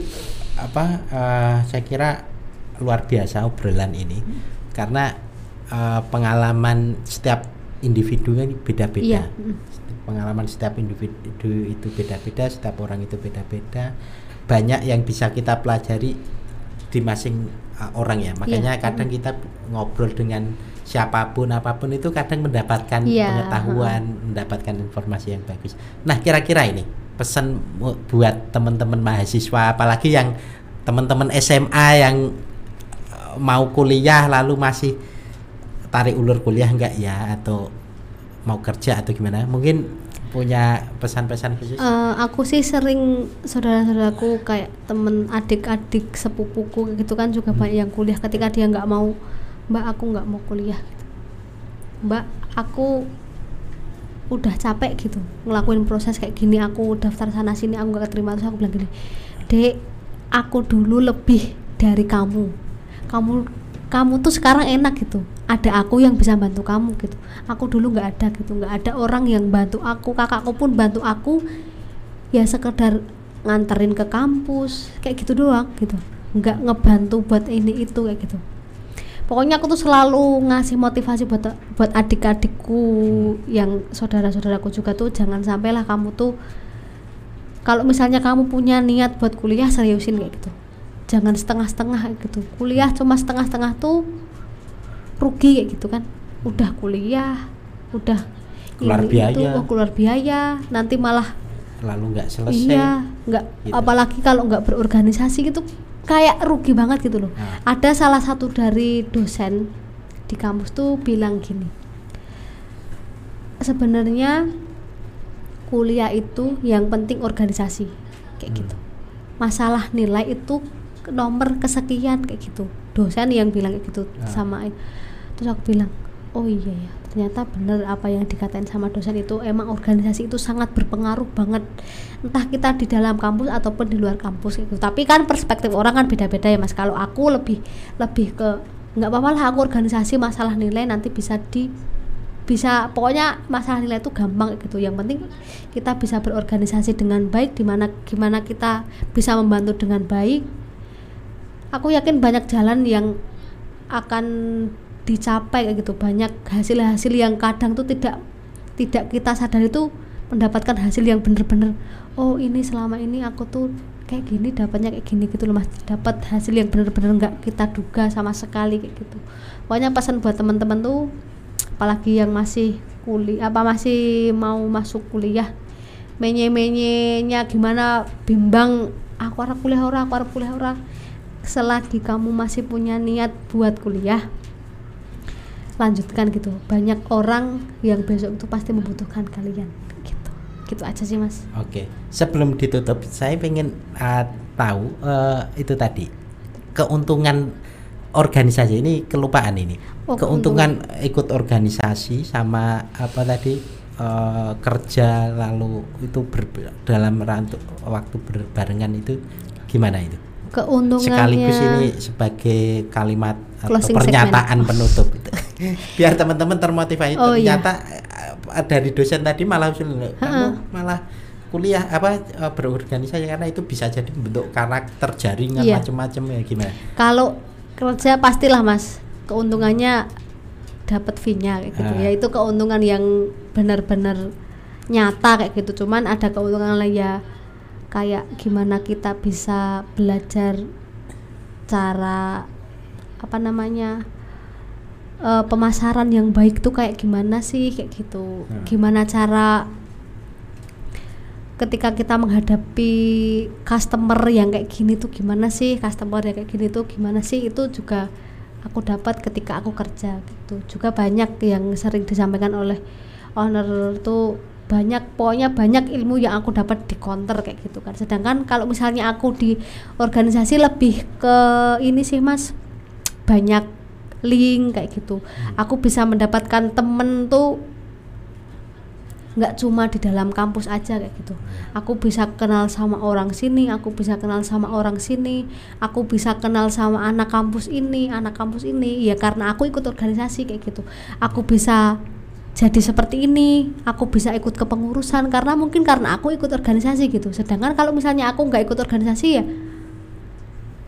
apa eh, saya kira luar biasa obrolan ini karena eh, pengalaman setiap individu kan beda-beda. Iya, mm. Pengalaman setiap individu itu beda-beda, setiap orang itu beda-beda. Banyak yang bisa kita pelajari di masing eh, orang ya. Makanya Iya, kadang kita ngobrol dengan siapa pun apa pun itu kadang mendapatkan Iya, pengetahuan, mendapatkan informasi yang bagus. Nah, kira-kira ini pesan buat teman-teman mahasiswa apalagi yang teman-teman SMA yang eh, mau kuliah lalu masih tarik ulur kuliah enggak ya atau mau kerja atau gimana mungkin punya pesan-pesan khusus uh, aku sih sering saudara-saudaraku kayak temen adik-adik sepupuku gitu kan juga hmm. banyak yang kuliah ketika dia nggak mau mbak aku nggak mau kuliah gitu. mbak aku udah capek gitu ngelakuin proses kayak gini. Aku daftar sana sini aku gak keterima. Terus aku bilang gini dek aku dulu lebih dari kamu. Kamu kamu tuh sekarang enak gitu. Ada aku yang bisa bantu kamu gitu. Aku dulu nggak ada gitu. Nggak ada orang yang bantu aku. Kakakku pun bantu aku. Ya sekedar nganterin ke kampus kayak gitu doang gitu. Nggak ngebantu buat ini itu kayak gitu pokoknya aku tuh selalu ngasih motivasi buat buat adik-adikku yang saudara-saudaraku juga tuh jangan sampailah kamu tuh kalau misalnya kamu punya niat buat kuliah seriusin kayak gitu. Jangan setengah-setengah gitu. Kuliah cuma setengah-setengah tuh rugi kayak gitu kan. Udah kuliah udah keluar ini biaya. itu, oh, keluar biaya nanti malah lalu nggak selesai. Iya nggak gitu. apalagi kalau nggak berorganisasi gitu kayak rugi banget gitu loh. Nah. Ada salah satu dari dosen di kampus tuh bilang gini. Sebenarnya kuliah itu yang penting organisasi kayak hmm. gitu. Masalah nilai itu nomor kesekian kayak gitu. Dosen yang bilang kayak gitu nah. sama terus aku bilang, "Oh iya ya, ternyata benar apa yang dikatain sama dosen itu emang organisasi itu sangat berpengaruh banget. Entah kita di dalam kampus ataupun di luar kampus gitu tapi kan perspektif orang kan beda-beda ya mas. Kalau aku lebih lebih ke nggak apa-apa lah aku organisasi masalah nilai nanti bisa di bisa pokoknya masalah nilai itu gampang gitu. Yang penting kita bisa berorganisasi dengan baik di mana gimana kita bisa membantu dengan baik. Aku yakin banyak jalan yang akan dicapai kayak gitu. Banyak hasil-hasil yang kadang tuh tidak tidak kita sadar itu mendapatkan hasil yang bener-bener oh ini selama ini aku tuh kayak gini dapatnya kayak gini gitu loh mas. Dapat hasil yang bener-bener nggak kita duga sama sekali kayak gitu. Pokoknya pesan buat teman-teman tuh apalagi yang masih kuliah apa masih mau masuk kuliah menye-menyenya gimana bimbang aku arah kuliah orang aku arah kuliah orang selagi kamu masih punya niat buat kuliah lanjutkan gitu. Banyak orang yang besok itu pasti membutuhkan kalian. Gitu. Gitu aja sih mas. Oke. Okay. sebelum ditutup saya pengen uh, tahu uh, itu tadi. Keuntungan organisasi ini kelupaan ini. Oh, keuntungan keuntungan. ikut organisasi sama apa tadi uh, kerja lalu itu ber, dalam rantuk waktu berbarengan itu gimana itu keuntungannya sekaligus ini sebagai kalimat atau pernyataan segment. penutup biar teman-teman termotivasi oh, iya. ternyata iya. dari dosen tadi malah kamu malah kuliah apa eh, berorganisasi karena itu bisa jadi bentuk karakter jaringan iya. macam-macam ya gimana kalau kerja pastilah mas keuntungannya dapat fee-nya kayak gitu ya itu keuntungan yang benar-benar nyata kayak gitu cuman ada keuntungan lain ya kayak gimana kita bisa belajar cara apa namanya uh, pemasaran yang baik tuh kayak gimana sih kayak gitu hmm. gimana cara ketika kita menghadapi customer yang kayak gini tuh gimana sih customer yang kayak gini tuh gimana sih itu juga aku dapat ketika aku kerja gitu juga banyak yang sering disampaikan oleh owner tuh banyak pokoknya banyak ilmu yang aku dapat di counter kayak gitu kan. Sedangkan kalau misalnya aku di organisasi lebih ke ini sih mas banyak link kayak gitu. Hmm. aku bisa mendapatkan temen tuh nggak cuma di dalam kampus aja kayak gitu. Hmm. aku bisa kenal sama orang sini aku bisa kenal sama orang sini aku bisa kenal sama anak kampus ini anak kampus ini. Ya karena aku ikut organisasi kayak gitu. Aku bisa jadi seperti ini aku bisa ikut kepengurusan karena mungkin karena aku ikut organisasi gitu. Sedangkan kalau misalnya aku nggak ikut organisasi ya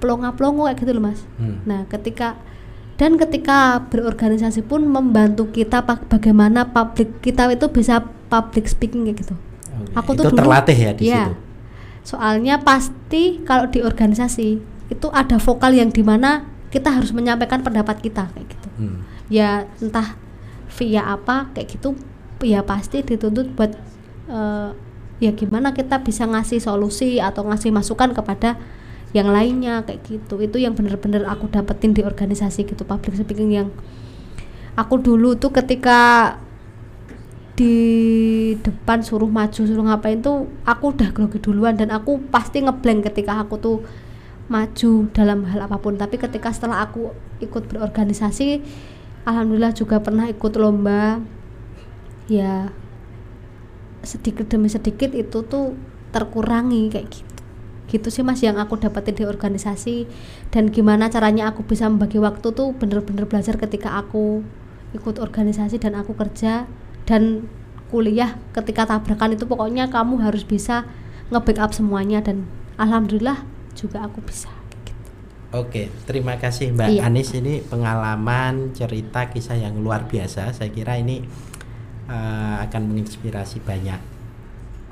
pelongo pelongo kayak gitu loh mas. Hmm. nah ketika dan ketika berorganisasi pun membantu kita bagaimana publik kita itu bisa public speaking kayak gitu. Oh, aku itu tuh dulu, terlatih ya di ya, situ? Soalnya pasti kalau di organisasi itu ada vokal yang di mana kita harus menyampaikan pendapat kita kayak gitu. Hmm. ya entah via apa kayak gitu ya pasti dituntut buat uh, ya gimana kita bisa ngasih solusi atau ngasih masukan kepada yang lainnya kayak gitu. Itu yang bener-bener aku dapetin di organisasi gitu public speaking yang aku dulu tuh ketika di depan suruh maju suruh ngapain tuh aku udah grogi duluan dan aku pasti ngeblank ketika aku tuh maju dalam hal apa pun. Tapi ketika setelah aku ikut berorganisasi alhamdulillah juga pernah ikut lomba. Ya sedikit demi sedikit itu tuh terkurangi kayak gitu gitu sih mas yang aku dapetin di organisasi. Dan gimana caranya aku bisa membagi waktu tuh bener-bener belajar ketika aku ikut organisasi dan aku kerja dan kuliah ketika tabrakan itu. Pokoknya kamu harus bisa nge-backup semuanya dan alhamdulillah juga aku bisa. Oke, terima kasih Mbak iya. Anis ini pengalaman cerita kisah yang luar biasa. Saya kira ini uh, akan menginspirasi banyak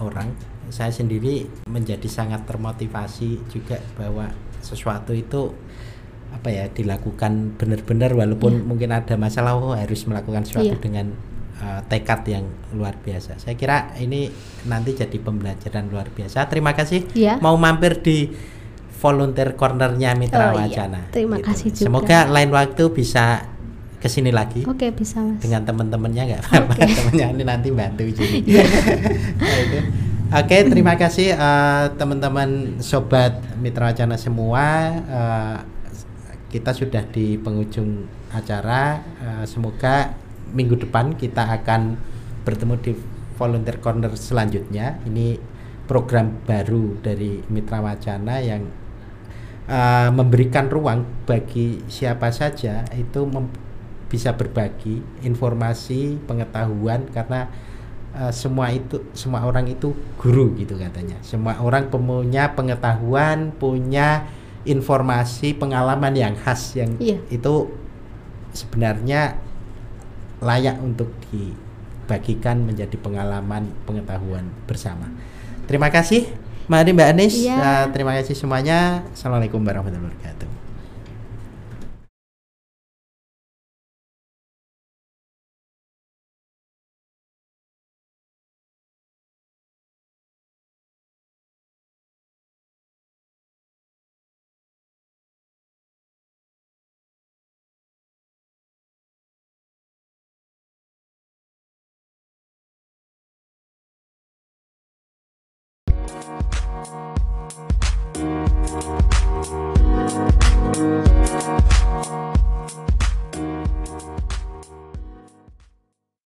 orang. Saya sendiri menjadi sangat termotivasi juga bahwa sesuatu itu apa ya dilakukan benar-benar walaupun iya. mungkin ada masalah oh harus melakukan sesuatu iya. dengan uh, tekad yang luar biasa. Saya kira ini nanti jadi pembelajaran luar biasa. Terima kasih. Ya. Mau mampir di volunteer cornernya Mitra oh. Wacana. Iya. Terima gitu. kasih juga. Semoga lain waktu bisa ke sini lagi. Oke bisa mas. Dengan teman-temannya nggak apa-apa. Okay. Temannya ini nanti bantu jadi. Iya. nah, Oke, okay, terima kasih uh, teman-teman sobat Mitra Wacana semua. Uh, kita sudah di penghujung acara. Uh, semoga minggu depan kita akan bertemu di volunteer corner selanjutnya. Ini program baru dari Mitra Wacana yang uh, memberikan ruang bagi siapa saja itu bisa berbagi informasi, pengetahuan karena uh, semua itu semua orang itu guru gitu katanya. Semua orang punya pengetahuan, punya informasi, pengalaman yang khas yang iya. itu sebenarnya layak untuk dibagikan menjadi pengalaman pengetahuan bersama. Terima kasih, Mari Mbak Anis. Iya. Uh, terima kasih semuanya. Assalamualaikum warahmatullahi wabarakatuh.